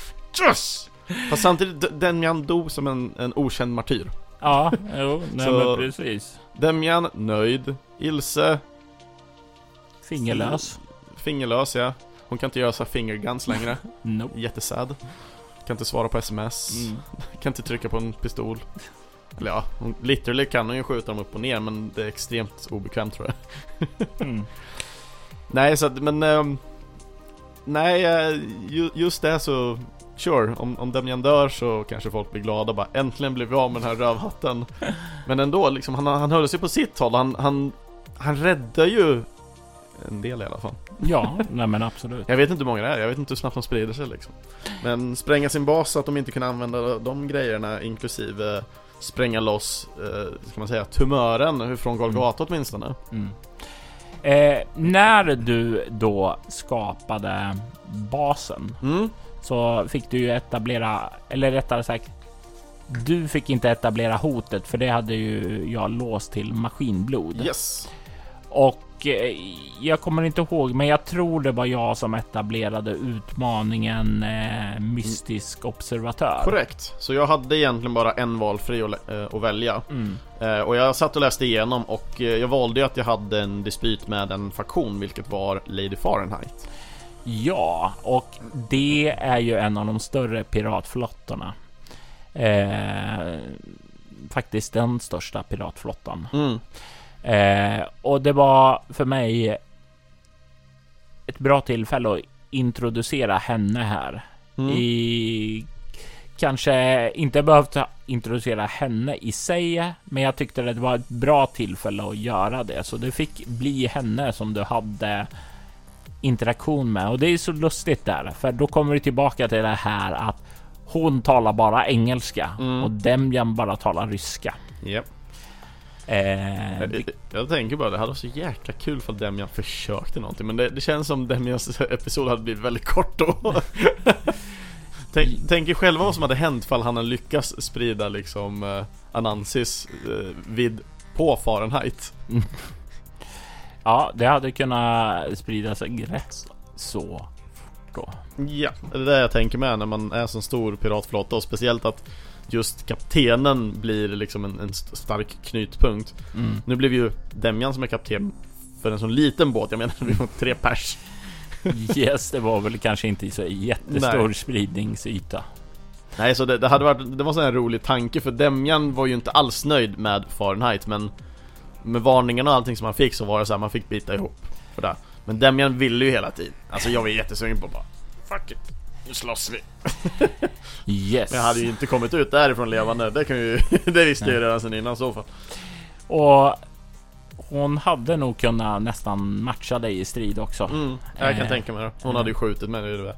Yes! Fast samtidigt, Demjan dog som en, en okänd martyr. Ja, jo, nej Så, men precis. Demjan, nöjd. Ilse... Fingerlös. Fingerlös, ja. Hon kan inte göra så fingerguns längre. nope. Jättesad. Kan inte svara på sms. Mm. Kan inte trycka på en pistol. Eller ja, hon, literally kan hon ju skjuta dem upp och ner men det är extremt obekvämt tror jag. mm. Nej, så att, men... Ähm, nej, eh, just det så sure, om, om Demian dör så kanske folk blir glada bara äntligen blev vi av med den här rövhatten. Men ändå, liksom, han, han höll sig på sitt håll, han, han, han räddar ju en del i alla fall. Ja, nej men absolut. Jag vet inte hur många det är, jag vet inte hur snabbt de sprider sig liksom. Men spränga sin bas så att de inte kan använda de grejerna inklusive spränga loss, eh, ska man säga, tumören från Golgata mm. åtminstone. Mm. Eh, när du då skapade basen mm så fick du ju etablera, eller rättare sagt, du fick inte etablera hotet för det hade ju jag låst till maskinblod. Yes. Och eh, jag kommer inte ihåg, men jag tror det var jag som etablerade utmaningen eh, mystisk observatör. Korrekt, så jag hade egentligen bara en valfri att, äh, att välja. Mm. Eh, och jag satt och läste igenom och eh, jag valde att jag hade en dispyt med en faktion, vilket var Lady Fahrenheit. Ja, och det är ju en av de större piratflottorna. Eh, faktiskt den största piratflottan. Mm. Eh, och det var för mig ett bra tillfälle att introducera henne här. Mm. I kanske inte behövt introducera henne i sig, men jag tyckte det var ett bra tillfälle att göra det. Så det fick bli henne som du hade interaktion med och det är så lustigt där, för då kommer vi tillbaka till det här att hon talar bara engelska mm. och Demjan bara talar ryska. Yep. Eh, jag, jag tänker bara det hade varit så jäkla kul för Demjan försökte någonting men det, det känns som Demjans episod hade blivit väldigt kort då. Tänk, tänk er själva vad som hade hänt fall han hade lyckats sprida liksom eh, Anansis eh, vid på Fahrenheit. Ja, det hade kunnat sprida sig rätt så fort då. Ja, det är det jag tänker med när man är så stor piratflotta och speciellt att just kaptenen blir liksom en, en stark knutpunkt. Mm. Nu blev ju Demjan som är kapten för en sån liten båt, jag menar vi var tre pers. Yes, det var väl kanske inte så jättestor Nej. spridningsyta. Nej, så det, det hade varit, det var en rolig tanke för Demjan var ju inte alls nöjd med Fahrenheit men med varningarna och allting som han fick så var det så här, man fick bita ihop för det. Men Demjan ville ju hela tiden. Alltså jag var jättesugen på bara Fuck it, nu slåss vi. Yes. Men jag hade ju inte kommit ut därifrån levande, det kan ju, det visste jag ju redan sen innan i så fall. Och hon hade nog kunnat nästan matcha dig i strid också. Mm, jag kan Eh, tänka mig det. Hon hade ju skjutit mig det.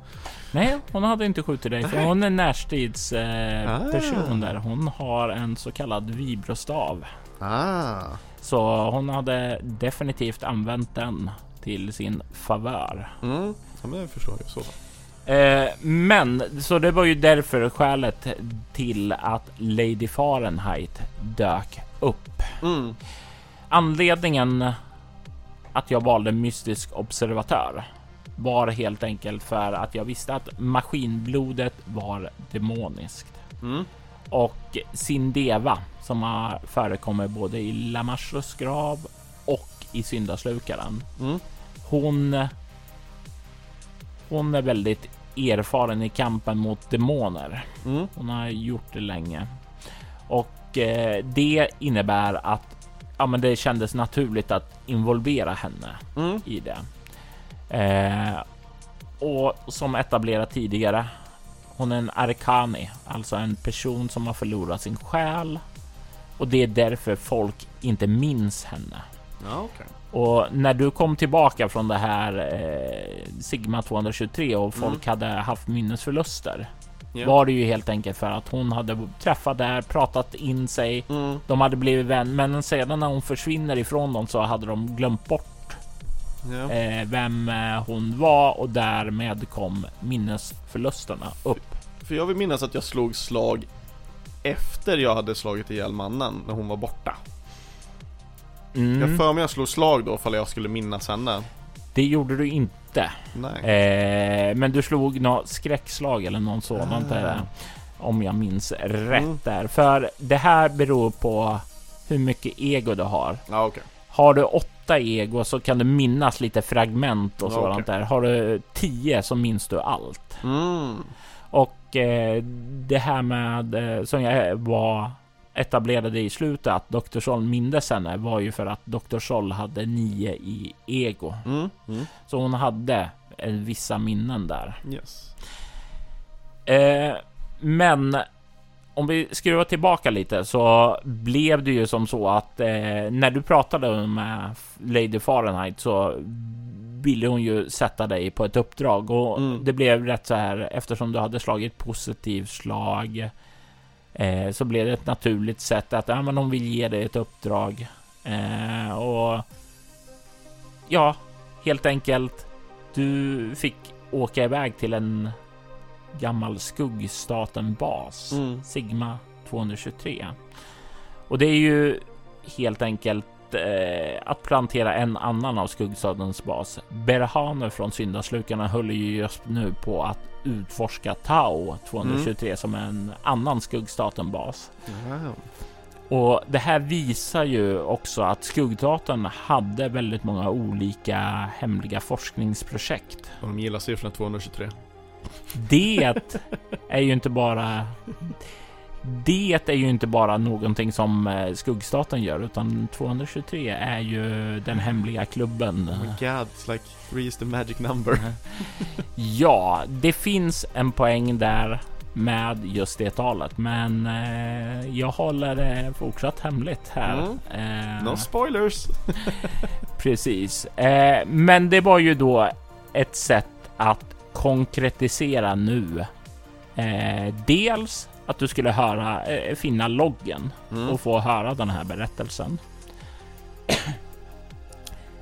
Nej, hon hade inte skjutit dig för hon är närstridsperson eh, Ah. där. Hon har en så kallad vibrostav. Ah. Så hon hade definitivt använt den till sin favör. Mm, ja, men det förstår jag så. Eh, men så det var ju därför skälet till att Lady Fahrenheit dök upp. Mm. Anledningen att jag valde mystisk observatör var helt enkelt för att jag visste att maskinblodet var demoniskt. Mm. Och Sindeva som har förekommit både i Lamashus grav och i syndaslukaren. Mm. Hon. Hon är väldigt erfaren i kampen mot demoner. Mm. Hon har gjort det länge och eh, det innebär att ja, men det kändes naturligt att involvera henne Mm. i det. Eh, och som etablerat tidigare. Hon är en arkani, alltså en person som har förlorat sin själ och det är därför folk inte minns henne. Ja, okej. Och när du kom tillbaka från det här eh, Sigma 223 och folk hade haft minnesförluster Ja. var det ju helt enkelt för att hon hade träffat där, pratat in sig. Mm. De hade blivit vän, men sedan när hon försvinner ifrån dem så hade de glömt bort Ja. eh, vem eh, hon var och därmed kom minnesförlusterna upp. För jag vill minnas att jag slog slag efter jag hade slagit ihjäl mannen när hon var borta. Mm, Jag för mig jag slog slag då ifall jag skulle minnas henne. det gjorde du inte, eh, men du slog något skräckslag eller något sådant Ah. där, om jag minns rätt Mm. där. För det här beror på hur mycket ego du har. Ja, okej. Har du åtta ego så kan du minnas lite fragment och Ja, sådant okej. där. Har du tio så minns du allt. Mm. Och eh, det här med eh, som jag var etablerade i slutet att Dr. Sol mindes henne var ju för att Dr. Sol hade nio i ego. Mm. Mm. Så hon hade eh, vissa minnen där. Yes. Eh, men om vi skruvar tillbaka lite så blev det ju som så att eh, när du pratade med Lady Fahrenheit så ville hon ju sätta dig på ett uppdrag och Mm. det blev rätt så här eftersom du hade slagit positivt slag eh, så blev det ett naturligt sätt att ja, men hon vill ge dig ett uppdrag eh, och ja, helt enkelt. Du fick åka iväg till en gammal skuggstaten-bas, Mm. Sigma 223. Och det är ju helt enkelt eh, att plantera en annan av skuggstatens bas. Berhaner från syndaslukarna håller ju just nu på att utforska Tau 223 som är en annan skuggstaten-bas. Wow. Och det här visar ju också att skuggstaten hade väldigt många olika hemliga forskningsprojekt. Och de gillar siffran 223. Det är ju inte bara det är ju inte bara någonting som eh, skuggstaten gör utan 223 är ju den hemliga klubben. Oh my god, it's like three is the magic number. Ja, det finns en poäng där med just det talet, men eh, jag håller det fortsatt hemligt här. Eh, No spoilers! Precis, eh, men det var ju då ett sätt att konkretisera nu. Eh, dels att du skulle höra, eh, finna loggen Mm. och få höra den här berättelsen.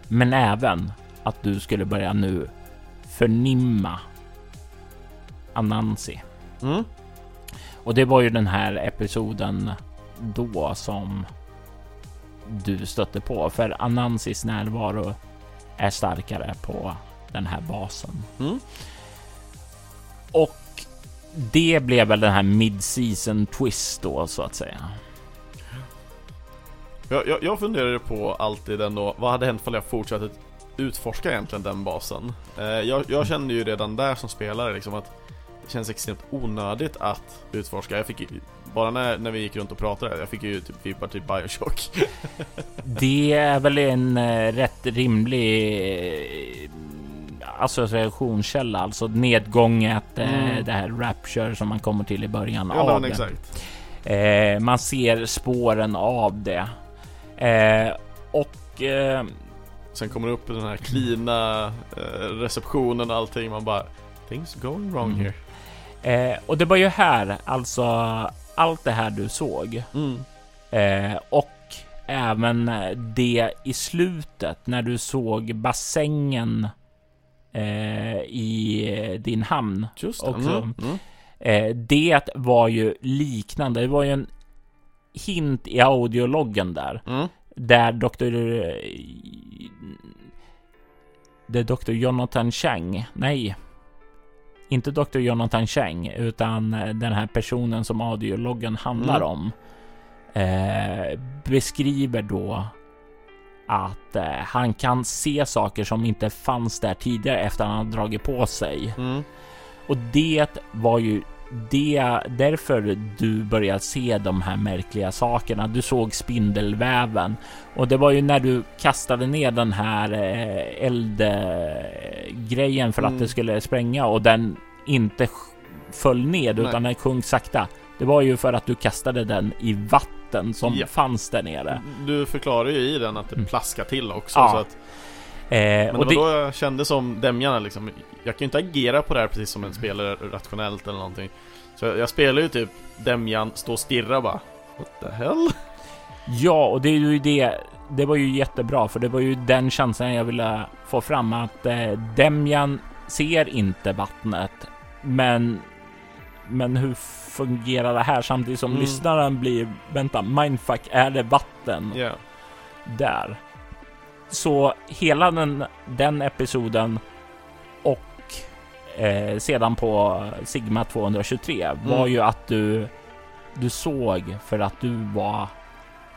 Men även att du skulle börja nu förnimma Anansi. Mm. Och det var ju den här episoden då som du stötte på. För Anansis närvaro är starkare på den här basen. Mm. Och det blev väl den här mid-season twist då så att säga. Jag, jag, jag funderade på alltid ändå, vad hade hänt om jag fortsatte utforska egentligen den basen? Eh, jag, jag kände ju redan där som spelare liksom att det känns extremt onödigt att utforska. Jag fick bara när, när vi gick runt och pratade, jag fick ju typ vibbar till Bioshock. det är väl en äh, rätt rimlig associationskälla, alltså nedgånget, eh, mm. det här Rapture som man kommer till i början ja, av det. Exakt. Eh, man ser spåren av det. Eh, och eh, sen kommer det upp den här klina eh, receptionen och allting. Man bara things going wrong mm. here. Eh, och det var ju här, alltså allt det här du såg mm. och även det i slutet när du såg bassängen i din hamn. Just det. Också. Mm. Mm. Eh, det var ju liknande. Det var ju en hint i audiologgen där. Mm. Där Dr. Det är Dr. Jonathan Chang. Nej. Inte Dr. Jonathan Chang, utan den här personen som audiologgen handlar mm. om. Eh, beskriver då att eh, han kan se saker som inte fanns där tidigare efter att han dragit på sig. Mm. Och det var ju det därför du började se de här märkliga sakerna. Du såg spindelväven och det var ju när du kastade ner den här eh, eldgrejen för mm. att det skulle spränga och den inte föll ned utan den sjönk sakta. Det var ju för att du kastade den i vatten som ja. fanns där nere. Du förklarar ju i den att det mm. plaskar till också. Ja. Så att, eh, men det var det... då jag kände som Demjarna liksom. Jag kan ju inte agera på det här precis som en spelare rationellt eller någonting. Så jag, jag spelar ju typ Demjan, stå och stirra bara. What the hell? Ja, och det är ju det. Det var ju jättebra, för det var ju den chansen jag ville få fram att eh, Demjan ser inte vattnet, men men hur fungerar det här samtidigt som mm. lyssnaren blir vänta mindfuck är det vatten yeah. där? Så hela den, den episoden och eh, sedan på Sigma 223 mm. var ju att du du såg för att du var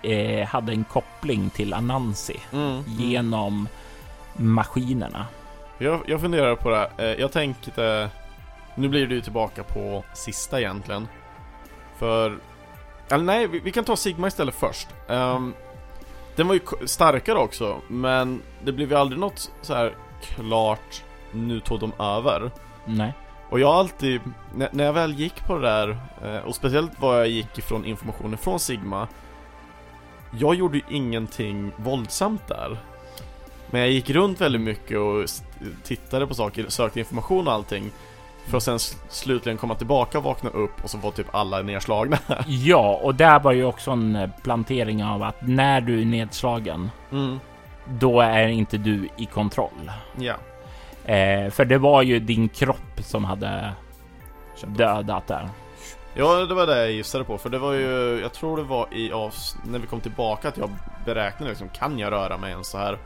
eh, hade en koppling till Anansi mm. mm. genom maskinerna. Jag, jag funderar på det. Eh, jag tänkte nu blir du tillbaka på sista egentligen. För... Eller nej, vi, vi kan ta Sigma istället först. Um, den var ju starkare också, men det blev ju aldrig något så här klart nu tog de över. Nej. Och jag har alltid, när, när jag väl gick på det där, eh, och speciellt vad jag gick ifrån informationen från Sigma Jag gjorde ju ingenting våldsamt där Men jag gick runt väldigt mycket och tittade på saker, sökte information och allting för att sen slutligen komma tillbaka, vakna upp och så var typ alla nedslagna. ja, och där var ju också en eh, plantering av att när du är nedslagen, mm. då är inte du i kontroll. Ja. Eh, för det var ju din kropp som hade dödat där. Ja, det var det jag gissade på. För det var ju, jag tror det var i avs när vi kom tillbaka att jag beräknade liksom, kan jag röra mig ens så här?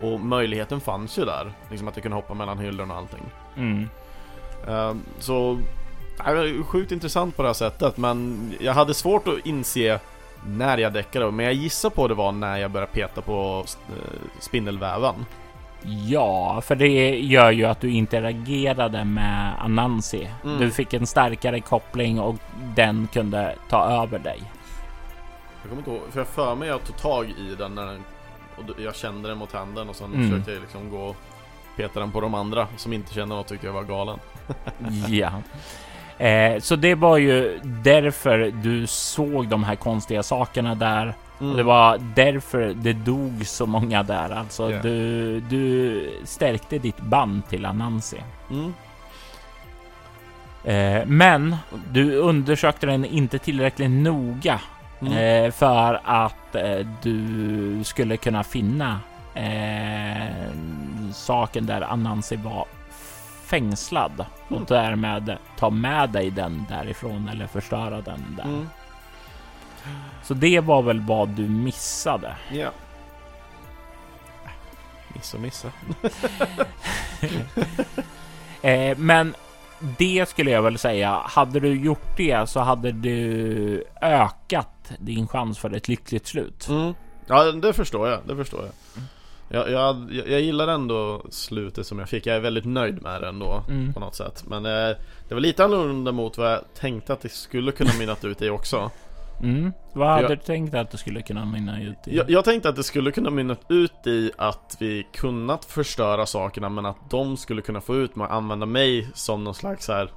Och möjligheten fanns ju där. Liksom att jag kunde hoppa mellan hyllorna och allting. Mm. Ehm, så det var sjukt intressant på det här sättet men jag hade svårt att inse när jag däckade men jag gissar på det var när jag började peta på eh, spindelväven. Ja, för det gör ju att du interagerade med Anansi. Mm. Du fick en starkare koppling och den kunde ta över dig. Jag kommer inte ihåg, för jag för mig jag tog tag i den när den, och jag kände den mot handen och sen mm. försökte jag liksom gå och peta den på de andra som inte kände något tyckte jag var galen. ja. Eh, så det var ju därför du såg de här konstiga sakerna där. Mm. Och det var därför det dog så många där. Alltså yeah. du, du stärkte ditt band till Anansi. Mm. Eh, men du undersökte den inte tillräckligt noga mm. eh, för att eh, du skulle kunna finna eh, saken där Anansi var fängslad och mm. därmed ta med dig den därifrån eller förstöra den där. Mm. Så det var väl vad du missade? Ja. Miss och missa. eh, men det skulle jag väl säga. Hade du gjort det så hade du ökat din chans för ett lyckligt slut. Mm. Ja, det förstår jag. Det förstår jag. Jag, jag, jag gillar ändå slutet som jag fick. Jag är väldigt nöjd med det ändå mm. på något sätt. Men eh, det var lite annorlunda mot vad jag tänkte att det skulle kunna mynnat ut i också. Mm. Vad hade jag, du tänkt att det skulle kunna mynna ut i? Jag, jag tänkte att det skulle kunna mynna ut i att vi kunnat förstöra sakerna men att de skulle kunna få ut med att använda mig som någon slags här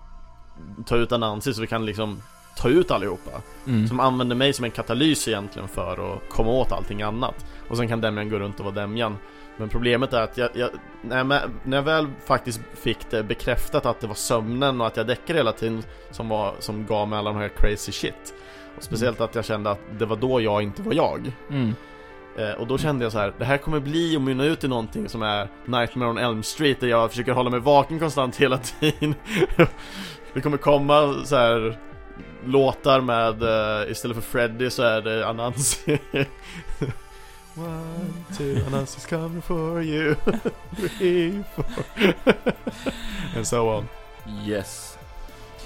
Ta ut Anansi så vi kan liksom ta ut allihopa. Mm. Som använder mig som en katalys egentligen för att komma åt allting annat. Och sen kan Demjan gå runt och vara Demjan. Men problemet är att jag, jag, när, jag, när jag väl faktiskt fick det bekräftat att det var sömnen och att jag däckade hela tiden som, var, som gav mig alla de här crazy shit. Och speciellt mm. att jag kände att det var då jag inte var jag. Mm. Eh, och då kände jag så här, det här kommer bli och mynna ut i någonting som är Nightmare on Elm Street där jag försöker hålla mig vaken konstant hela tiden. det kommer komma så här låtar med, uh, istället för Freddy så är det Anansi One, two, Anansi's coming for you. Three, four. And so on. Yes.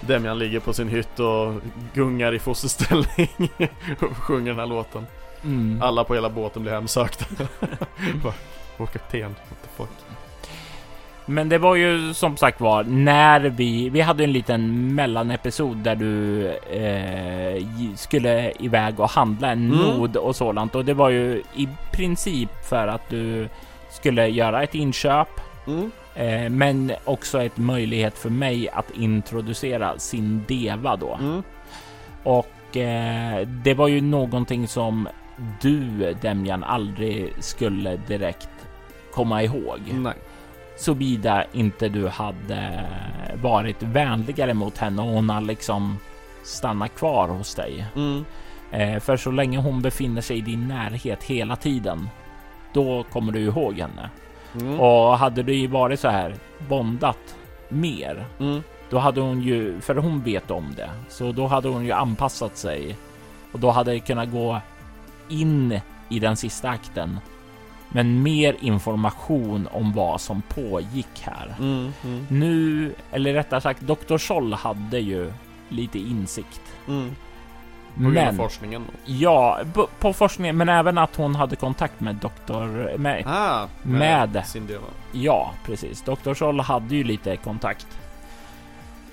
Demian ligger på sin hytt och gungar i fosterställning och sjunger den här låten. Mm. Alla på hela båten blir hemsökta. Vår kapten, what the fuck men det var ju som sagt var när vi, vi hade en liten mellanepisod där du eh, skulle iväg och handla en mm. nod och sådant och det var ju i princip för att du skulle göra ett inköp. Mm. Eh, men också ett möjlighet för mig att introducera sin deva då. Mm. Och eh, det var ju någonting som du Demjan aldrig skulle direkt komma ihåg. Nej såvida inte du hade varit vänligare mot henne och hon har liksom stannat kvar hos dig. Mm. Eh, för så länge hon befinner sig i din närhet hela tiden, då kommer du ihåg henne. Mm. Och hade du varit så här bondat mer, mm. då hade hon ju, för hon vet om det, så då hade hon ju anpassat sig och då hade det kunnat gå in i den sista akten men mer information om vad som pågick här. Mm, mm. Nu, eller rättare sagt, Dr. Scholl hade ju lite insikt. Mm. På men, forskningen? Ja, på, forskningen, men även att hon hade kontakt med doktor... Med, ah, med, med Cinderella. Ja, precis. Dr. Scholl hade ju lite kontakt.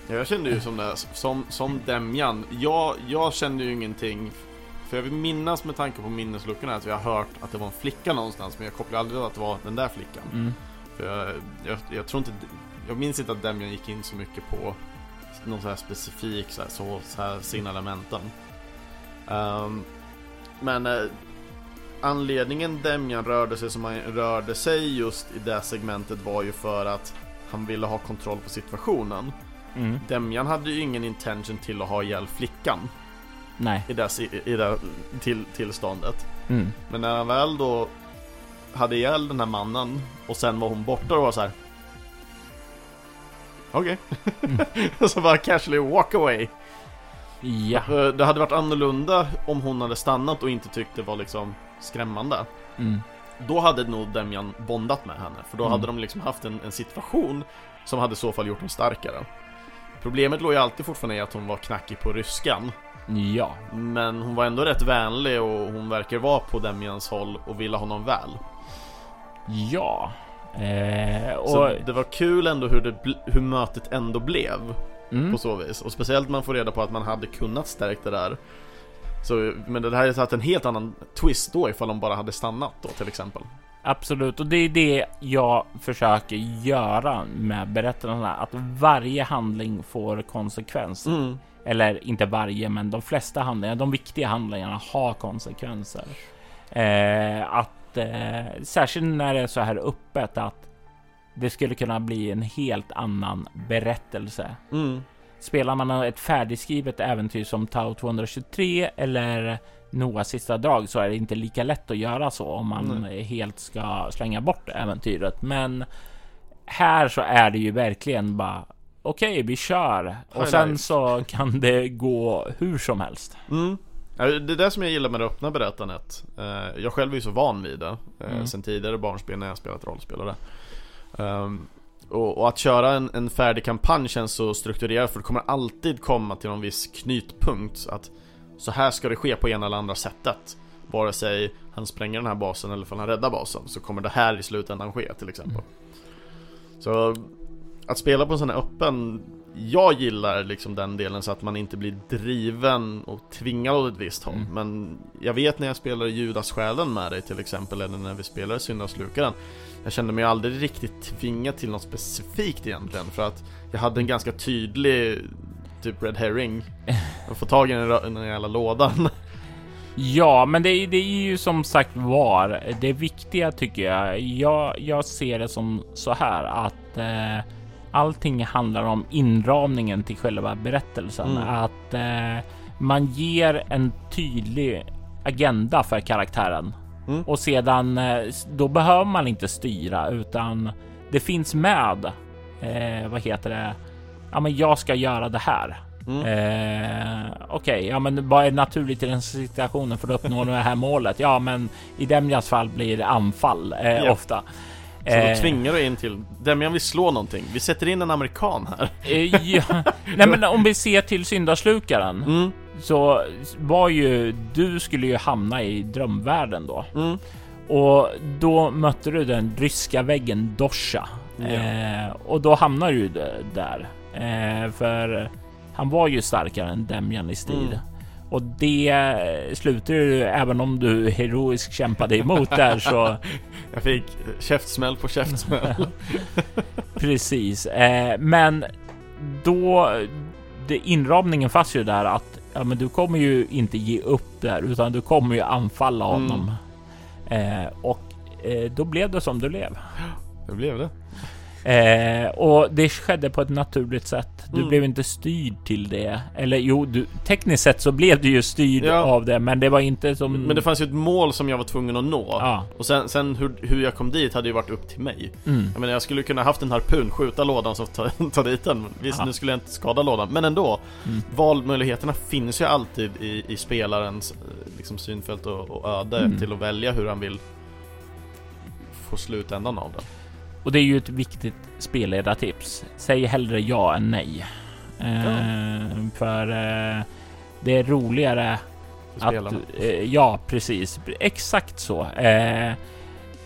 Jag kände ju som det, som, som Demjan. Jag, jag kände ju ingenting för jag vill minnas med tanke på minnesluckorna att vi har hört att det var en flicka någonstans Men jag kopplar aldrig att det var den där flickan mm. För jag, jag, jag, tror inte Jag minns inte att Demian gick in så mycket på Någon så här specifik så här, så, så här signalementen um, Men eh, Anledningen Demian rörde sig som han rörde sig just i det segmentet var ju för att Han ville ha kontroll på situationen mm. Demian hade ju ingen intention till att ha ihjäl flickan Nej. I det, i det till, tillståndet. Mm. Men när han väl då hade ihjäl den här mannen och sen var hon borta och var så här. Okej. Okay. Mm. så bara casually walk away. Ja. Eh, det hade varit annorlunda om hon hade stannat och inte tyckte det var liksom skrämmande. Mm. Då hade nog Demian bondat med henne. För då mm. hade de liksom haft en, en situation som hade i så fall gjort dem starkare. Problemet låg ju alltid fortfarande i att hon var knackig på ryskan. Ja. Men hon var ändå rätt vänlig och hon verkar vara på Demians håll och ville honom väl. Ja. Eh, och... Så det var kul ändå hur, det, hur mötet ändå blev. Mm. På så vis. Och speciellt man får reda på att man hade kunnat stärka det där. Så, men det här hade tagit en helt annan twist då ifall de bara hade stannat då till exempel. Absolut, och det är det jag försöker göra med berättelserna. Att varje handling får konsekvens. Mm. Eller inte varje, men de flesta handlingar, de viktiga handlingarna har konsekvenser. Eh, att eh, särskilt när det är så här öppet att det skulle kunna bli en helt annan berättelse. Mm. Spelar man ett färdigskrivet äventyr som Tau 223 eller Noahs sista drag så är det inte lika lätt att göra så om man mm. helt ska slänga bort äventyret. Men här så är det ju verkligen bara okej, okay, vi kör. Och sen så kan det gå hur som helst. Mm. Det är det som jag gillar med det öppna berättandet. Eh, jag själv är ju så van vid det. Eh, Mm. Sen tidigare barnspel när jag spelat rollspel och det. Ehm, och, att köra en, en färdig kampanj känns så strukturerat för det kommer alltid komma till någon viss knytpunkt. Att så här ska det ske på ena eller andra sättet. Vare sig han spränger den här basen eller om han räddar basen så kommer det här i slutändan ske till exempel. Så att spela på en sån här öppen jag gillar liksom den delen så att man inte blir driven och tvingad åt ett visst håll. Mm. Men jag vet när jag spelar Judas-själen med dig till exempel, eller när vi spelar Syndafslukaren. Jag kände mig aldrig riktigt tvingad till något specifikt egentligen, för att jag hade en ganska tydlig typ Red Herring. Att få tag i den, den jävla lådan. Ja, men det, är- det är ju som sagt var det viktiga tycker jag. Jag, jag ser det som så här att eh, allting handlar om inramningen till själva berättelsen. Mm. Att eh, man ger en tydlig agenda för karaktären Mm. och sedan eh, då behöver man inte styra utan det finns med. Eh, vad heter det? Ja, men jag ska göra det här. Mm. Eh, Okej, ja men vad är naturligt i den situationen för att uppnå det här målet? Ja, men i Demjans fall blir det anfall eh, Ja. ofta. Så då Eh, tvingar du in till, Demian vill slå någonting, vi sätter in en amerikan här. eh, ja. Nej, men om vi ser till syndaslukaren Mm, så var ju du skulle ju hamna i drömvärlden då mm, och då mötte du den ryska väggen Dosha Ja. eh, och då hamnar du där eh, för han var ju starkare än Demjan i strid. Mm. Och det slutar ju även om du heroiskt kämpade emot där så jag fick käftsmäll på käftsmäll. precis. Eh, men då det, inramningen fanns ju där att ja, men du kommer ju inte ge upp där utan du kommer ju anfalla Mm. honom. Eh, och eh, då blev det som det blev. Det blev det. Eh, och det skedde på ett naturligt sätt. Du Mm. blev inte styrd till det. Eller jo, du, tekniskt sett så blev du ju styrd Ja. av det, men det var inte som... Men det fanns ju ett mål som jag var tvungen att nå. Ja. Och sen, sen hur, hur jag kom dit hade ju varit upp till mig. Mm. Jag menar jag skulle kunna haft en harpun, skjuta lådan så ta, ta dit den. Visst, Ja. nu skulle jag inte skada lådan, men ändå. Mm. Valmöjligheterna finns ju alltid i, i spelarens eh, liksom, synfält och, och öde Mm. till att välja hur han vill få slutändan av det. Och det är ju ett viktigt spelledartips. Säg hellre ja än nej. Eh, För eh, det är roligare att... Eh, ja, precis. Exakt så.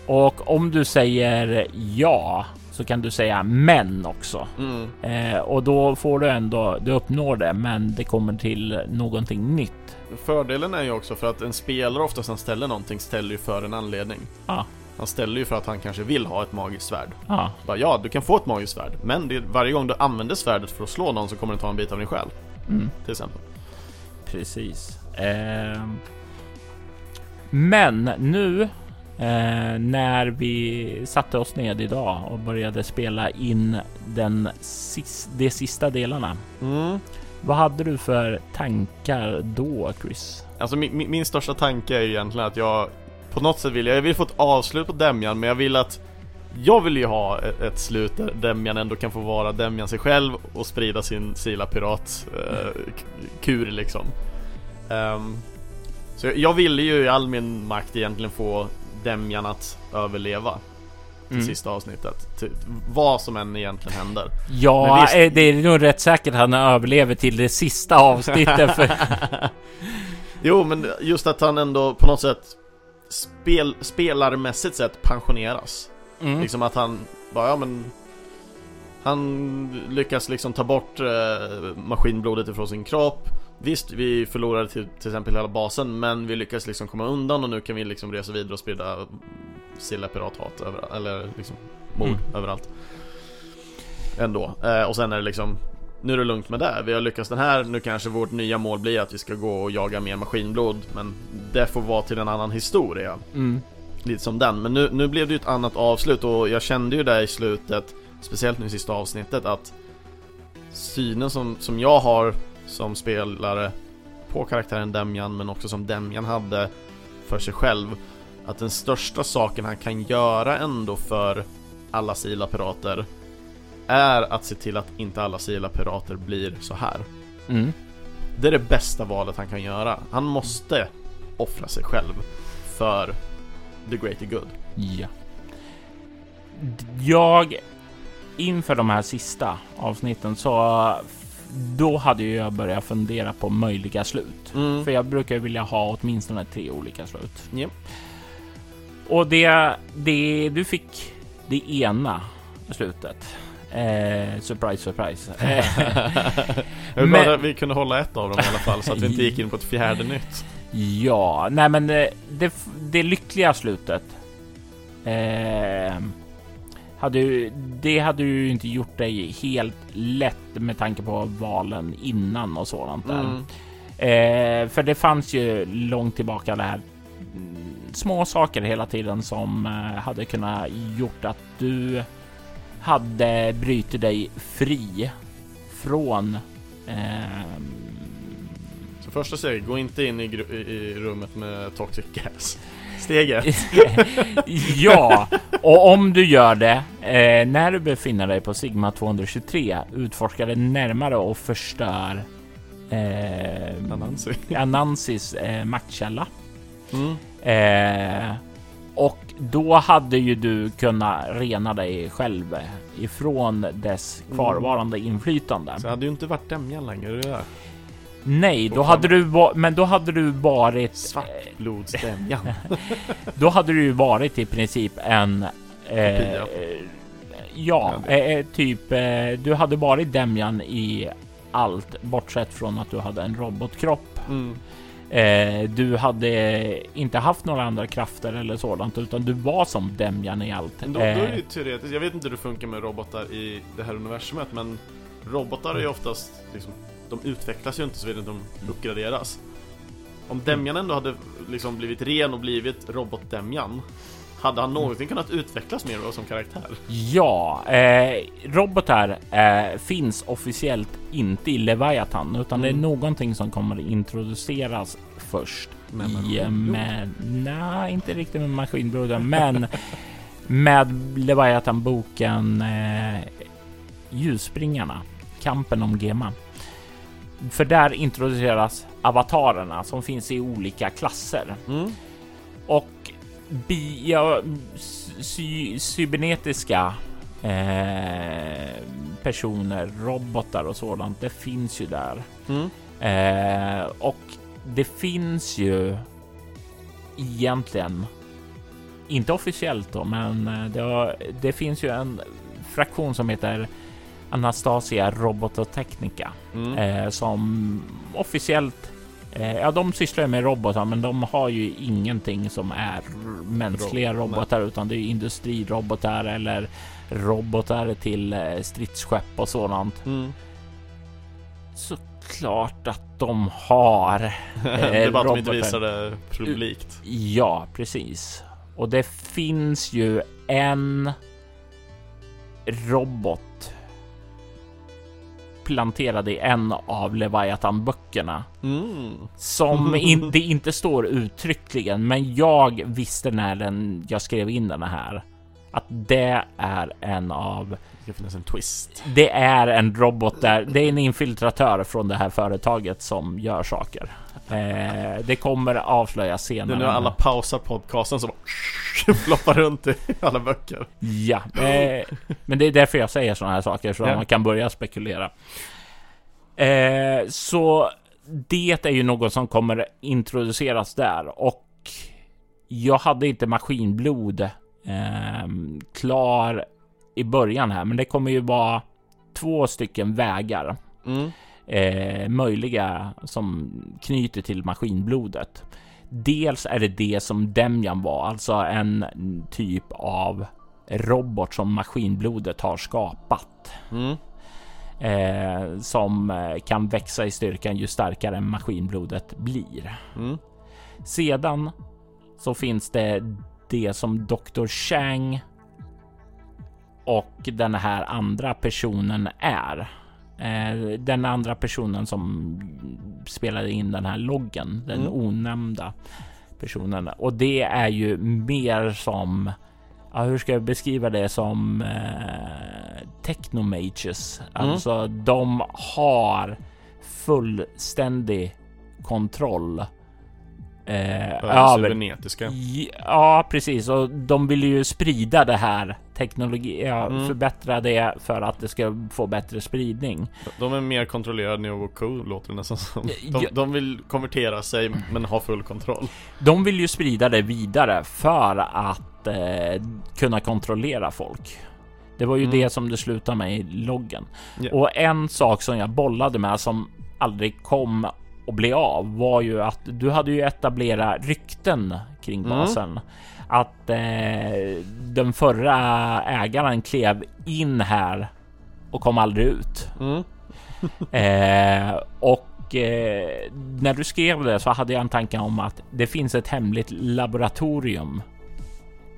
Och om du säger ja så kan du säga men också. Mm. Eh, och då får du ändå, du uppnår det, men det kommer till någonting nytt. Fördelen är ju också för att en spelare oftast han ställer någonting ställer ju för en anledning. Ja. Han ställer ju för att han kanske vill ha ett magiskt svärd. Ja, Bara, ja, du kan få ett magiskt svärd, men det, varje gång du använder svärdet för att slå någon så kommer det ta en bit av din själ, mm, till exempel. precis. Eh, men nu eh, när vi satte oss ned idag och började spela in den sis, de sista delarna. Mm. Vad hade du för tankar då, Chris? Alltså min, min, min största tanke är ju egentligen att jag på något sätt vill jag, jag vill få ett avslut på Demjan, men jag vill att jag vill ju ha ett, ett slut där Demjan ändå kan få vara Demjan sig själv och sprida sin Sila Pirat eh, kur liksom. Ehm, så jag, jag ville ju i all min makt egentligen få Demjan att överleva till Mm. sista avsnittet. Till, vad som än egentligen händer. Ja, visst- eh, det är nog rätt säkert att han överlever till det sista avsnittet. För, Jo, men just att han ändå på något sätt spel, spelarmässigt sett pensioneras. mm. Liksom att han bara, ja men Han lyckas liksom ta bort eh, maskinblodet ifrån sin kropp Visst, vi förlorade till, till exempel hela basen men vi lyckas liksom komma undan och nu kan vi liksom resa vidare och sprida Silla pirathat överallt, eller liksom mord Mm. överallt Ändå, eh, och sen är det liksom Nu är det lugnt med det, vi har lyckats den här, nu kanske vårt nya mål blir att vi ska gå och jaga mer maskinblod Men det får vara till en annan historia Mm. lite som den. Men nu, nu blev det ju ett annat avslut och jag kände ju där i slutet, speciellt nu i sista avsnittet, att synen som, som jag har som spelare på karaktären Demjan, men också som Demjan hade för sig själv, att den största saken han kan göra ändå för alla Sila-pirater är att se till att inte alla Sila-pirater blir så här. Mm. Det är det bästa valet han kan göra. Han måste offra sig själv för the greater good. Ja. Jag inför de här sista avsnitten så då hade jag börjat fundera på möjliga slut. Mm. För jag brukar vilja ha åtminstone tre olika slut. Yep. Och det, det du fick det ena slutet. Eh, surprise, surprise. jag men, att vi kunde hålla ett av dem i alla fall så att vi inte gick in på ett fjärde nytt. Ja, nej men det, det, det lyckliga slutet. Eh, hade ju, det hade ju inte gjort dig helt lätt med tanke på valen innan och sådant där. Mm. Eh, för det fanns ju långt tillbaka det här mm, små saker hela tiden som eh, hade kunnat gjort att du hade brutit dig fri från eh, så första steget, gå inte in i, i rummet med toxic gas. Steg ett. ja, och om du gör det eh, när du befinner dig på Sigma 223, utforskar det närmare och förstör eh, Anansi. Anansis eh, maktkälla. Mm. Eh, och då hade ju du kunnat rena dig själv ifrån dess mm. kvarvarande mm. inflytande. Så hade ju inte varit Demjan längre. Det Nej, då hade du men då hade du varit svartblodsdemjan. då hade du ju varit i princip en eh, ja, eh, typ. Eh, du hade varit Demjan i allt bortsett från att du hade en robotkropp. Mm. Eh, du hade inte haft några andra krafter eller sådant, utan du var som Demjan i allt. Då, då är det ju eh, teoretiskt. Jag vet inte hur det funkar med robotar i det här universumet, men robotar är ju oftast liksom de utvecklas ju inte såvida de uppgraderas. Om Demjan ändå hade liksom blivit ren och blivit robot-Demjan hade han någonsin kunnat utvecklas mer då som karaktär? Ja, eh, robotar eh, finns officiellt inte i Leviathan utan mm. det är mm. någonting som kommer introduceras först. Med i, eh, med, nej, inte riktigt med Maskinbrodern, men med Leviathan-boken eh, Ljusspringarna, kampen om Gema. För där introduceras avatarerna som finns i olika klasser. Mm. Och bi, ja, sy, cybernetiska eh, personer, robotar och sådant, det finns ju där. Mm. Eh, och det finns ju egentligen, inte officiellt då, men eh, det, har, det finns ju en fraktion som heter Anastasia Robototechnica mm. eh, som officiellt Ja, de sysslar med robotar, men de har ju ingenting som är mänskliga Rob robotar, nej. utan det är industrirobotar eller robotar till eh, stridsskepp och sådant. Mm. Såklart att de har. Eh, det är bara att de inte visar det publikt. Ja, precis. Och det finns ju en robot planterade i en av Leviathan-böckerna. Mm. Som in, det inte står uttryckligen, men jag visste när den, jag skrev in den här att det är en av... Det finns en twist. Det är en robot där. Det är en infiltratör från det här företaget som gör saker. Eh, det kommer avslöjas senare. Nu alla pausar podcasten så floppar runt i alla böcker. Ja, eh, men det är därför jag säger sådana här saker så ja. man kan börja spekulera. Eh, så det är ju något som kommer introduceras där och jag hade inte maskinblod eh, klar i början här, men det kommer ju vara två stycken vägar. Mm eh, möjliga som knyter till maskinblodet. Dels är det det som Demjan var, alltså en typ av robot som maskinblodet har skapat. Mm. Eh, som kan växa i styrkan ju starkare maskinblodet blir. Mm. Sedan så finns det det som Dr. Chang och den här andra personen är. Eh, den andra personen som spelade in den här loggen, den mm. onämnda personen. Och det är ju mer som, ja, hur ska jag beskriva det som eh, technomages. Mm. Alltså de har fullständig kontroll. Eh, över cybernetiska. Ja, precis. Och de vill ju sprida det här teknologi, ja, mm. förbättra det för att det ska få bättre spridning. De är mer kontrollerade och Co låter det nästan som. De, de, vill konvertera sig men ha full kontroll. De vill ju sprida det vidare för att eh, kunna kontrollera folk. Det var ju mm. det som det slutade med i loggen. Yeah. Och en sak som jag bollade med som aldrig kom och blev av var ju att du hade ju etablerat rykten kring mm. basen. Mm. Att eh, den förra ägaren klev in här och kom aldrig ut. Mm. eh, och eh, när du skrev det så hade jag en tanke om att det finns ett hemligt laboratorium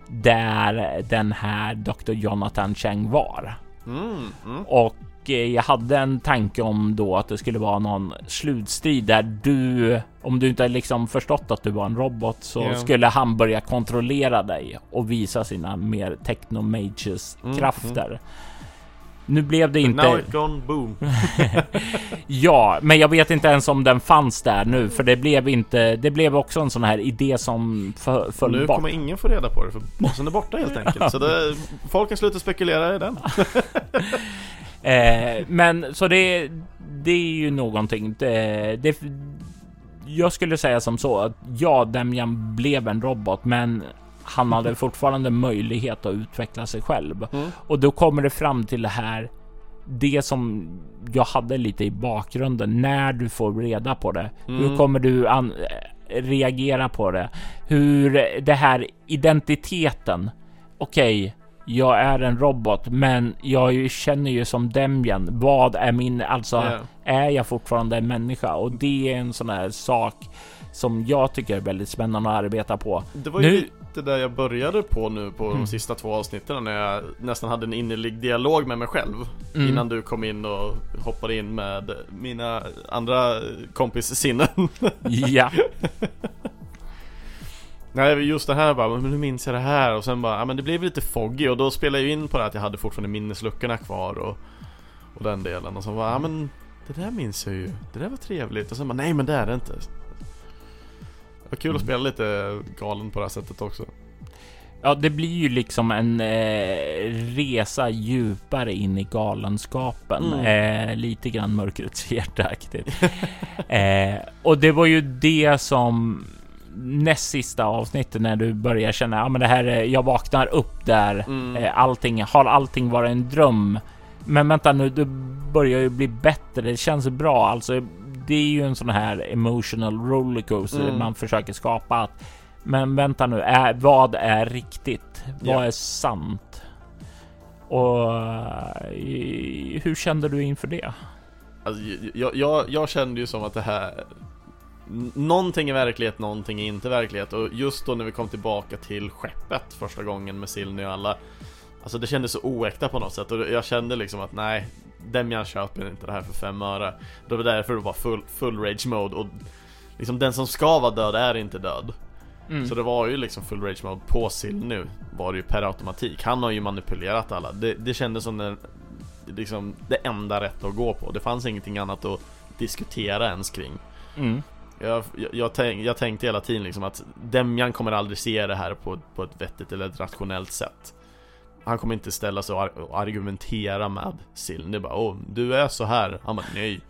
där den här Dr. Jonathan Cheng var. Mm, mm. Och eh, jag hade en tanke om då att det skulle vara någon slutstrid där du, om du inte liksom förstått att du var en robot, så yeah. skulle han börja kontrollera dig och visa sina mer technomages mm, krafter. Mm. Nu blev det inte... Now it gone boom. ja, men jag vet inte ens om den fanns där nu, för det blev inte. Det blev också en sån här idé som föll bort. Nu kommer ingen få reda på det, för bossen är borta helt enkelt. Så det, folk kan sluta spekulera i den. eh, men så det, det är ju någonting. Det, det, jag skulle säga som så att ja, Demian blev en robot, men han hade fortfarande möjlighet att utveckla sig själv. Mm. Och då kommer det fram till det här. Det som jag hade lite i bakgrunden när du får reda på det. Mm. Hur kommer du an, reagera på det? Hur det här identiteten. Okej, okay, jag är en robot, men jag känner ju som Demian. Vad är min, alltså yeah. är jag fortfarande en människa? Och det är en sån här sak som jag tycker är väldigt spännande att arbeta på. Det var ju nu, lite där jag började på nu på mm. de sista två avsnitten när jag nästan hade en innerlig dialog med mig själv mm. Innan du kom in och hoppade in med mina andra kompis sinnen Ja Nej just det här bara, men hur minns jag det här? Och sen bara, ja men det blev lite foggy och då spelade jag in på det att jag hade fortfarande minnesluckorna kvar och, och den delen och så bara, ja men det där minns jag ju, det där var trevligt och sen bara, nej men det är det inte var kul att mm. spela lite galen på det här sättet också. Ja, det blir ju liksom en eh, resa djupare in i galenskapen. Mm. Eh, lite grann mörkrets hjärtaaktigt. eh, och det var ju det som näst sista avsnittet när du börjar känna, ja men det här, jag vaknar upp där. Mm. Eh, allting, har allting varit en dröm? Men vänta nu, det börjar ju bli bättre. Det känns bra. Alltså, det är ju en sån här emotional rollercoaster mm. man försöker skapa. Att, men vänta nu, är, vad är riktigt? Vad yeah. är sant? Och hur kände du inför det? Alltså, jag, jag, jag kände ju som att det här Någonting är verklighet, någonting är inte verklighet. Och just då när vi kom tillbaka till skeppet första gången med Silny och alla Alltså det kändes så oäkta på något sätt. Och jag kände liksom att nej Demian köper inte det här för fem öre. Det var därför det var full, full rage mode. Och Liksom den som ska vara död är inte död. Mm. Så det var ju liksom full rage mode på Sil nu Var det ju per automatik. Han har ju manipulerat alla. Det, det kändes som den, liksom det enda rätta att gå på. Det fanns ingenting annat att diskutera ens kring. Mm. Jag, jag, jag, tänk, jag tänkte hela tiden liksom att Demian kommer aldrig se det här på, på ett vettigt eller ett rationellt sätt han kommer inte ställa sig och argumentera med Siln. Det är bara åh, du är så här. Han bara nej.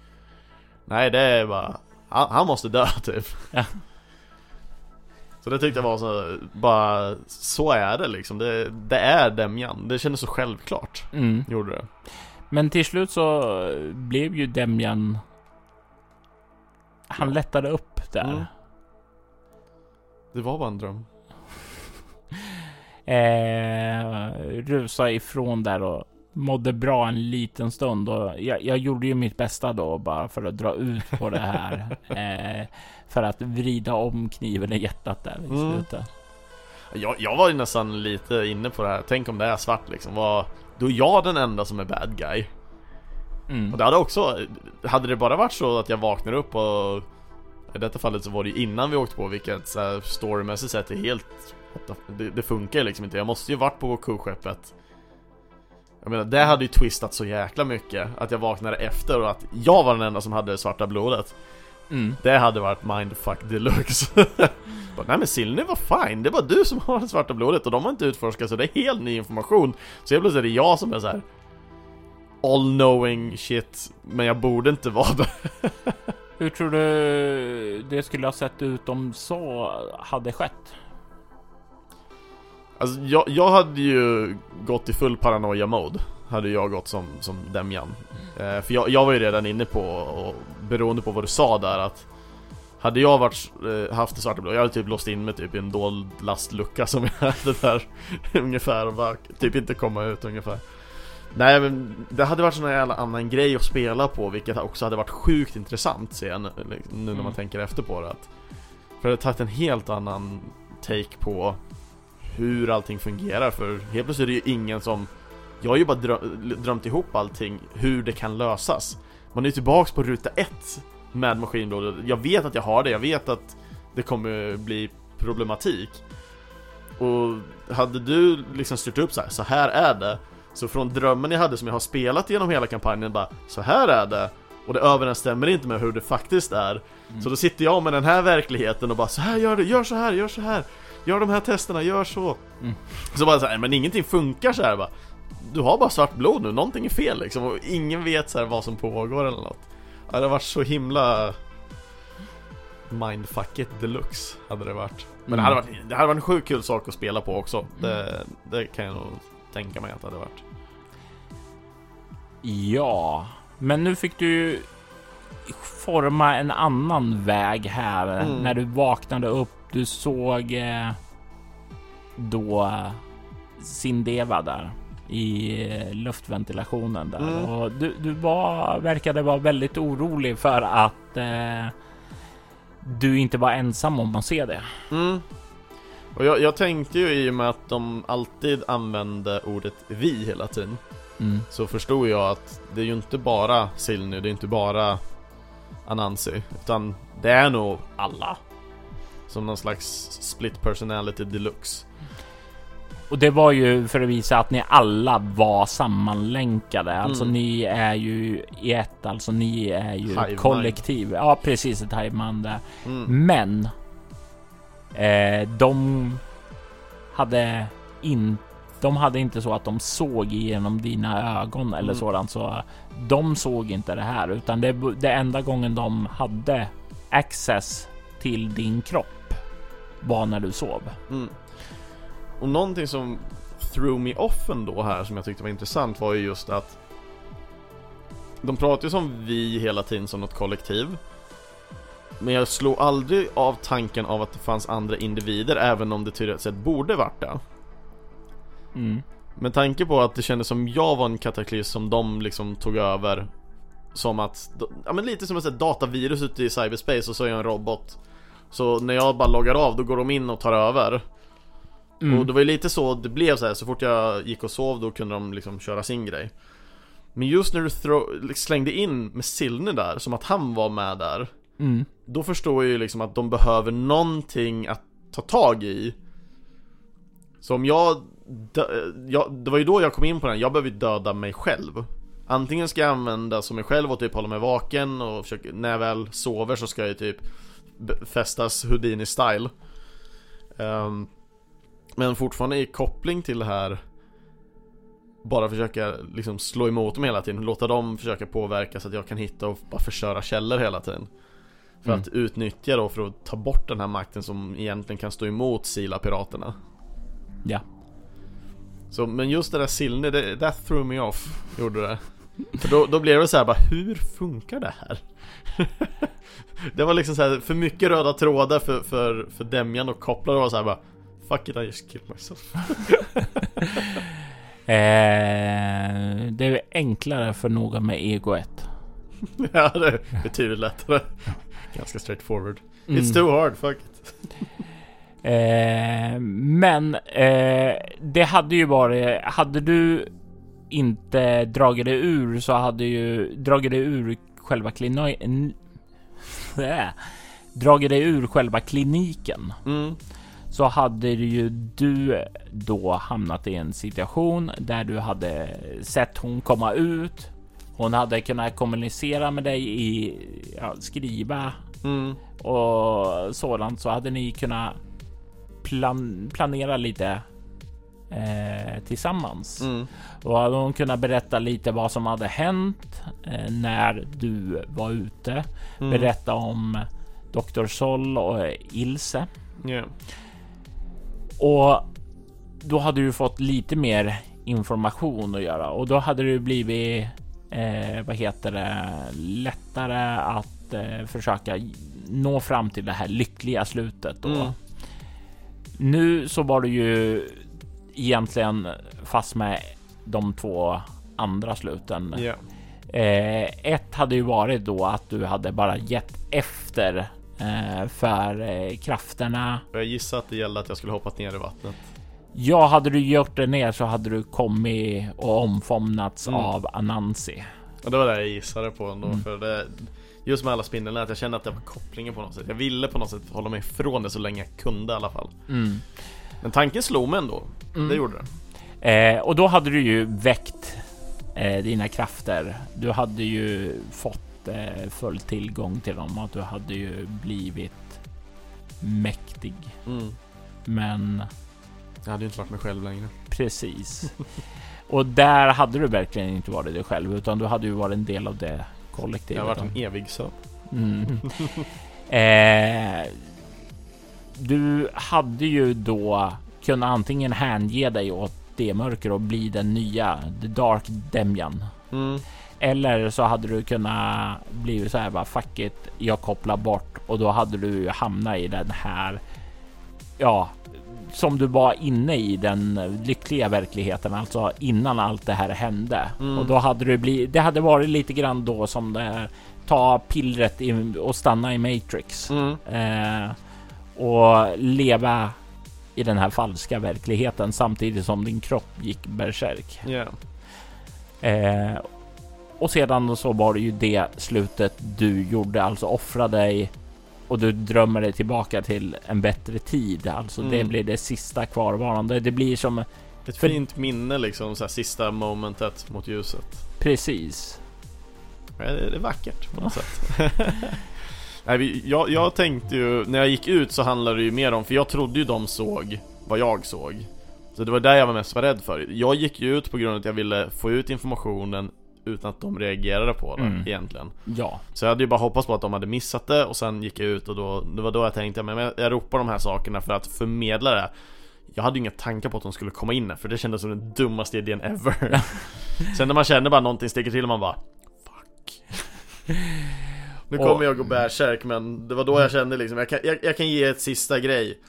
Nej det är bara, han, han måste dö typ. Ja. Så det tyckte jag var så, bara, så är det liksom. Det, det är Demjan. Det kändes så självklart. Mm. Gjorde det. Men till slut så blev ju Demjan Han lättade upp där. Mm. Det var bara en dröm eh, rusa ifrån där och mådde bra en liten stund och jag, jag, gjorde ju mitt bästa då bara för att dra ut på det här. eh, för att vrida om kniven i hjärtat där i mm. slutet. Jag, jag var ju nästan lite inne på det här. Tänk om det är svart liksom. Var, då är jag den enda som är bad guy. Mm. Och det hade också, hade det bara varit så att jag vaknar upp och i detta fallet så var det ju innan vi åkte på vilket så storymässigt sett är helt det, det, funkar liksom inte. Jag måste ju varit på kuskeppet Jag menar, det hade ju twistat så jäkla mycket Att jag vaknade efter och att jag var den enda som hade det svarta blodet Mm. Det hade varit mindfuck deluxe bara, Nej men Silny var fine, det var du som har det svarta blodet och de har inte utforskat så det är helt ny information Så helt plötsligt är det jag som är så här all knowing shit Men jag borde inte vara det Hur tror du det skulle ha sett ut om så hade skett? Alltså jag, jag hade ju gått i full paranoia mode Hade jag gått som, som Demjan eh, För jag, jag var ju redan inne på, och beroende på vad du sa där att Hade jag varit, eh, haft det svarta blodet, jag hade typ låst in mig typ i en dold lastlucka som jag hade där Ungefär och bara typ inte komma ut ungefär Nej men det hade varit sån jävla annan grej att spela på vilket också hade varit sjukt intressant sen Nu när man Mm. tänker efter på det att För det hade tagit en helt annan take på hur allting fungerar för helt plötsligt är det ju ingen som Jag har ju bara drö- drömt ihop allting, hur det kan lösas. Man är ju tillbaks på ruta ett med maskinblodet Jag vet att jag har det, jag vet att det kommer bli problematik. Och hade du liksom styrt upp så här, så här är det Så från drömmen jag hade som jag har spelat genom hela kampanjen bara Så här är det. Och det överensstämmer inte med hur det faktiskt är. Så då sitter jag med den här verkligheten och bara så här gör du, gör så här, gör så här. Gör de här testerna, gör så. Mm. Så bara så här, men ingenting funkar så här bara. Du har bara svart blod nu, någonting är fel liksom. Och ingen vet så här vad som pågår eller något. Ja, det har varit så himla Mindfucket deluxe hade det varit. Men det, hade varit, det hade varit en sjukt kul sak att spela på också. Det, det kan jag nog tänka mig att det hade varit Ja, men nu fick du forma en annan väg här Mm. när du vaknade upp. Du såg eh, då Sindeva där i eh, luftventilationen där Mm. och du, du var, verkade vara väldigt orolig för att eh, du inte var ensam om att se det. Mm. Och jag, jag tänkte ju i och med att de alltid använde ordet vi hela tiden Mm. Så förstod jag att det är ju inte bara Silny, det är inte bara Anansi Utan det är nog alla Som någon slags split personality deluxe Och det var ju för att visa att ni alla var sammanlänkade. Alltså Mm. ni är ju i ett, alltså ni är ju Hive kollektiv. Ja, precis ett hive-mind där. mm. Men eh, de hade inte de hade inte så att de såg igenom dina ögon eller Mm. sådant, så de såg inte det här, utan det, det enda gången de hade access till din kropp var när du sov. Mm. Och någonting som threw me off ändå här som jag tyckte var intressant var ju just att De pratar ju som vi hela tiden som något kollektiv Men jag slog aldrig av tanken av att det fanns andra individer även om det tydligt sett borde varit det Mm. Med tanke på att det kändes som jag var en kataklysm som de liksom tog över Som att, ja men lite som ett datavirus ute i cyberspace och så är jag en robot Så när jag bara loggar av då går de in och tar över Mm. Och det var ju lite så det blev så här. så fort jag gick och sov då kunde de liksom köra sin grej Men just när du throw, slängde in med Silne där, som att han var med där Mm. Då förstår jag ju liksom att de behöver någonting att ta tag i Så om jag, dö, jag Det var ju då jag kom in på den, jag behöver döda mig själv Antingen ska jag använda som mig själv och typ hålla mig vaken och försöka, när jag väl sover så ska jag typ Fästas Houdini-style Ehm, Men fortfarande i koppling till det här Bara försöka liksom slå emot dem hela tiden, låta dem försöka påverka så att jag kan hitta och bara förstöra källor hela tiden För Mm. att utnyttja då för att ta bort den här makten som egentligen kan stå emot Sila-piraterna Ja. Så, men just det där Silne, det, that threw me off, gjorde det För då, då blev det så här bara, hur funkar det här? det var liksom så här, för mycket röda trådar för, för, för Demjan och koppla det var så här bara Fuck it, I just killed myself Eh, det är enklare för någon med ego 1. Ja, det är betydligt lättare Ganska straightforward Mm. It's too hard, fuck it Eh, men eh, det hade ju varit, hade du inte dragit dig ur så hade ju dragit dig ur själva kliniken. dragit dig ur själva kliniken. mm. så hade ju du då hamnat i en situation där du hade sett hon komma ut. Hon hade kunnat kommunicera med dig i ja, skriva mm. och sådant så hade ni kunnat plan planera lite eh, tillsammans. Mm. Och hade hon kunnat berätta lite vad som hade hänt eh, när du var ute. Mm. Berätta om Dr. Sol och Ilse. Yeah. Och då hade du fått lite mer information att göra och då hade det blivit eh, vad heter det lättare att eh, försöka nå fram till det här lyckliga slutet. Och mm. Nu så var du ju egentligen fast med de två andra sluten. Yeah. Eh, ett hade ju varit då att du hade bara gett efter eh, för eh, krafterna. Jag gissar att det gällde att jag skulle hoppat ner i vattnet. Ja, hade du gjort det ner så hade du kommit och omfamnats mm. av Anansi. Och det var det jag gissade på ändå, mm. för det, just med alla spindelnät, jag kände att det var kopplingen på något sätt. Jag ville på något sätt hålla mig ifrån det så länge jag kunde i alla fall. Mm. Men tanken slog mig ändå. Mm. Det gjorde det. Eh, och då hade du ju väckt eh, dina krafter. Du hade ju fått eh, full tillgång till dem och du hade ju blivit mäktig. Mm. Men... Jag hade ju inte varit mig själv längre. Precis. och där hade du verkligen inte varit dig själv, utan du hade ju varit en del av det kollektivet. Jag har varit en evig sömn. Mm. eh, du hade ju då kunnat antingen hänge dig åt det mörker och bli den nya The Dark Demian. Mm. Eller så hade du kunnat bli så här bara fuck it, jag kopplar bort och då hade du hamnat i den här. Ja, som du var inne i den lyckliga verkligheten, alltså innan allt det här hände. Mm. Och då hade du blivit. Det hade varit lite grann då som det här ta pillret och stanna i Matrix. Mm. Eh, och leva i den här falska verkligheten samtidigt som din kropp gick berserk. Yeah. Eh, och sedan så var det ju det slutet du gjorde, alltså offra dig och du drömmer dig tillbaka till en bättre tid. Alltså mm. det blir det sista kvarvarande. Det blir som ett för... fint minne liksom, så här, sista momentet mot ljuset. Precis. det är vackert på något sätt. Nej, jag, jag tänkte ju, när jag gick ut så handlade det ju mer om, för jag trodde ju de såg vad jag såg. Så det var där jag var mest var rädd för. Jag gick ju ut på grund av att jag ville få ut informationen utan att de reagerade på det mm. egentligen. Ja. Så jag hade ju bara hoppats på att de hade missat det och sen gick jag ut och då, det var då jag tänkte, men jag, ropar de här sakerna för att förmedla det. Jag hade ju inga tankar på att de skulle komma in för det kändes som den dummaste idén ever. sen när man känner bara någonting sticker till och man bara Fuck. Nu kommer och... jag gå bärsärk men det var då jag kände liksom, jag kan, jag, jag kan ge ett sista grej.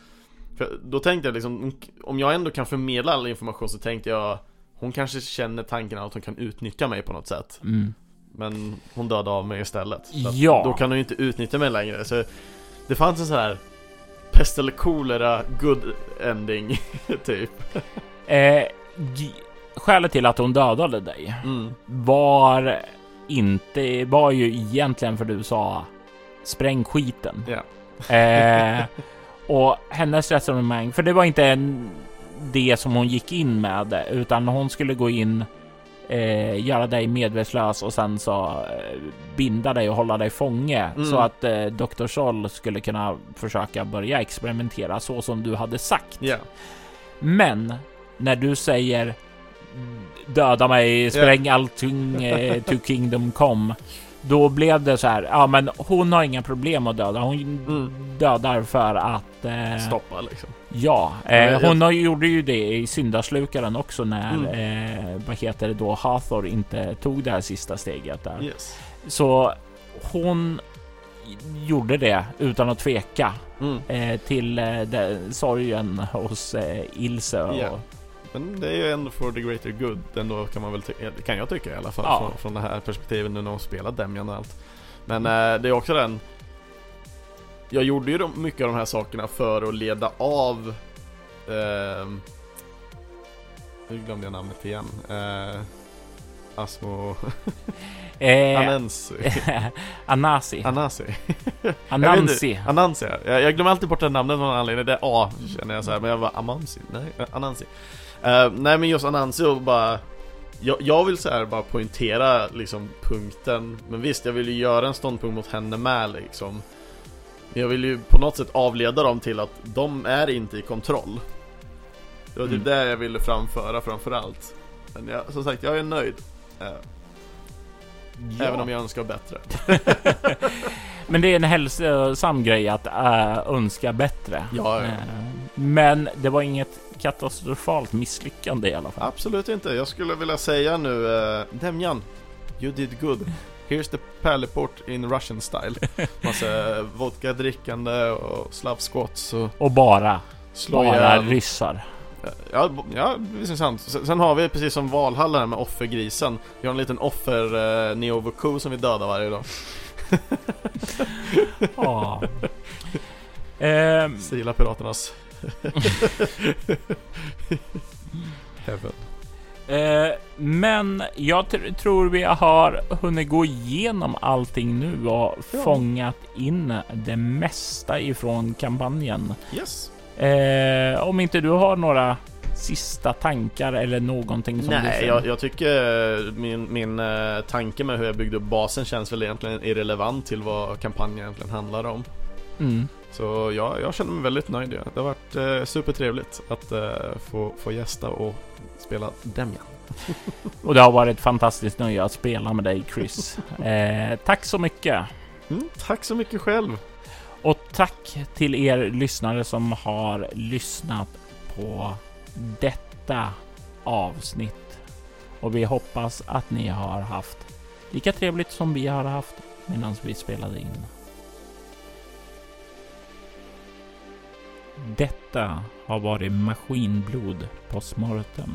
För då tänkte jag liksom, om jag ändå kan förmedla all information så tänkte jag Hon kanske känner tanken att hon kan utnyttja mig på något sätt. Mm. Men hon dödade av mig istället. ja. Då kan hon ju inte utnyttja mig längre. Så det fanns en sån här pest eller kolera good ending, typ. Eh, skälet till att hon dödade dig mm. var inte var ju egentligen för du sa spräng skiten. Yeah. eh, och hennes resonemang, för det var inte en, det som hon gick in med, utan hon skulle gå in, eh, göra dig medvetslös och sen så eh, binda dig och hålla dig fånge mm. så att eh, Dr. Sol skulle kunna försöka börja experimentera så som du hade sagt. Yeah. Men när du säger döda mig, spräng yeah. allting eh, to Kingdom Come. Då blev det så här. Ja, men hon har inga problem att döda. Hon mm. dödar för att eh, stoppa liksom. Ja, eh, hon har, gjorde ju det i syndaslukaren också när mm. eh, vad heter det då? Hathor inte tog det här sista steget där. Yes. Så hon gjorde det utan att tveka mm. eh, till eh, sorgen hos eh, Ilse. Och, yeah. Men det är ju ändå for the greater good ändå kan man väl kan jag tycka i alla fall. Ja. Från, från det här perspektivet nu när hon spelar Demian och allt. Men det är också den Jag gjorde ju de, mycket av de här sakerna för att leda av äh, Nu glömde jag namnet igen äh, Asmo... Eh, Anensi. Anasi. Anasi. Anansi. Anansi, ja. jag, jag glömmer alltid bort det namnet av någon anledning. Det är A känner jag så här, men jag var Amansi. Nej, Anansi. Uh, nej men just Anansi och bara jag, jag vill så här bara poängtera liksom punkten Men visst, jag vill ju göra en ståndpunkt mot henne med liksom Men jag vill ju på något sätt avleda dem till att de är inte i kontroll Det var typ Mm. det jag ville framföra framförallt Men jag, som sagt, jag är nöjd eh, Ja. Även om jag önskar bättre Men det är en hälsosam grej att äh, önska bättre. Ja, ja. Eh, Men det var inget katastrofalt misslyckande i alla fall. Absolut inte, jag skulle vilja säga nu uh, Demjan, you did good Here's the pärleport in Russian style Massa vodka drickande och slav squats och Och bara, slå bara ihjäl ryssar. Ja, ja, visst är sant. Sen har vi precis som Valhalla här med offergrisen Vi har en liten offer uh, Neovoku som vi dödar varje dag Ja. Ehm, Sila piraternas Heaven eh, men jag tr- tror vi har hunnit gå igenom allting nu och Ja. fångat in det mesta ifrån kampanjen. Yes Eh, om inte du har några sista tankar eller någonting som du Nej, känner- jag, jag tycker eh, min, min eh, tanke med hur jag byggde upp basen känns väl egentligen irrelevant till vad kampanjen egentligen handlar om. Mm. Så ja, jag känner mig väldigt nöjd. Det har varit eh, supertrevligt att eh, få, få gästa och spela Demjan. Och det har varit ett fantastiskt nöje att spela med dig Chris. Eh, tack så mycket! Mm, tack så mycket själv! Och tack till er lyssnare som har lyssnat på detta avsnitt. Och vi hoppas att ni har haft lika trevligt som vi har haft medan vi spelade in. Detta har varit Maskinblod på Smortem.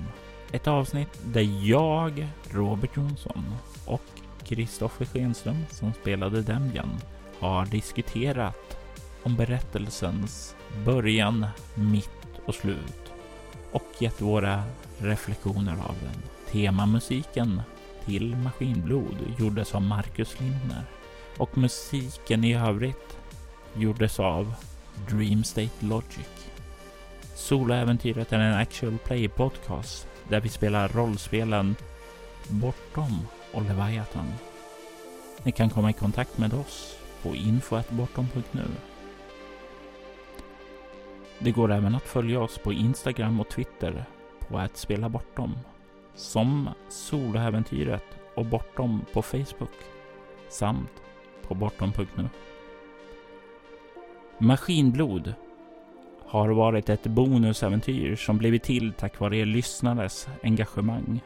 Ett avsnitt där jag, Robert Jonsson och Kristoffer Schenström som spelade Demjan har diskuterat om berättelsens början, mitt och slut och gett våra reflektioner av den. Temamusiken till Maskinblod gjordes av Marcus Lindner och musiken i övrigt gjordes av Dream State Logic. Soloäventyret är en actual play podcast där vi spelar rollspelen Bortom och Leviathan. Ni kan komma i kontakt med oss på info.bortom.nu. Det går även att följa oss på Instagram och Twitter på att spela bortom som Soloäventyret och Bortom på Facebook samt på bortom.nu. Maskinblod har varit ett bonusäventyr som blivit till tack vare er lyssnares engagemang.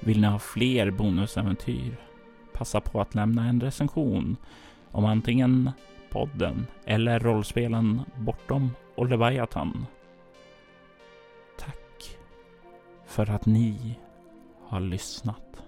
Vill ni ha fler bonusäventyr? Passa på att lämna en recension om antingen podden eller rollspelen Bortom och Leviathan. Tack för att ni har lyssnat.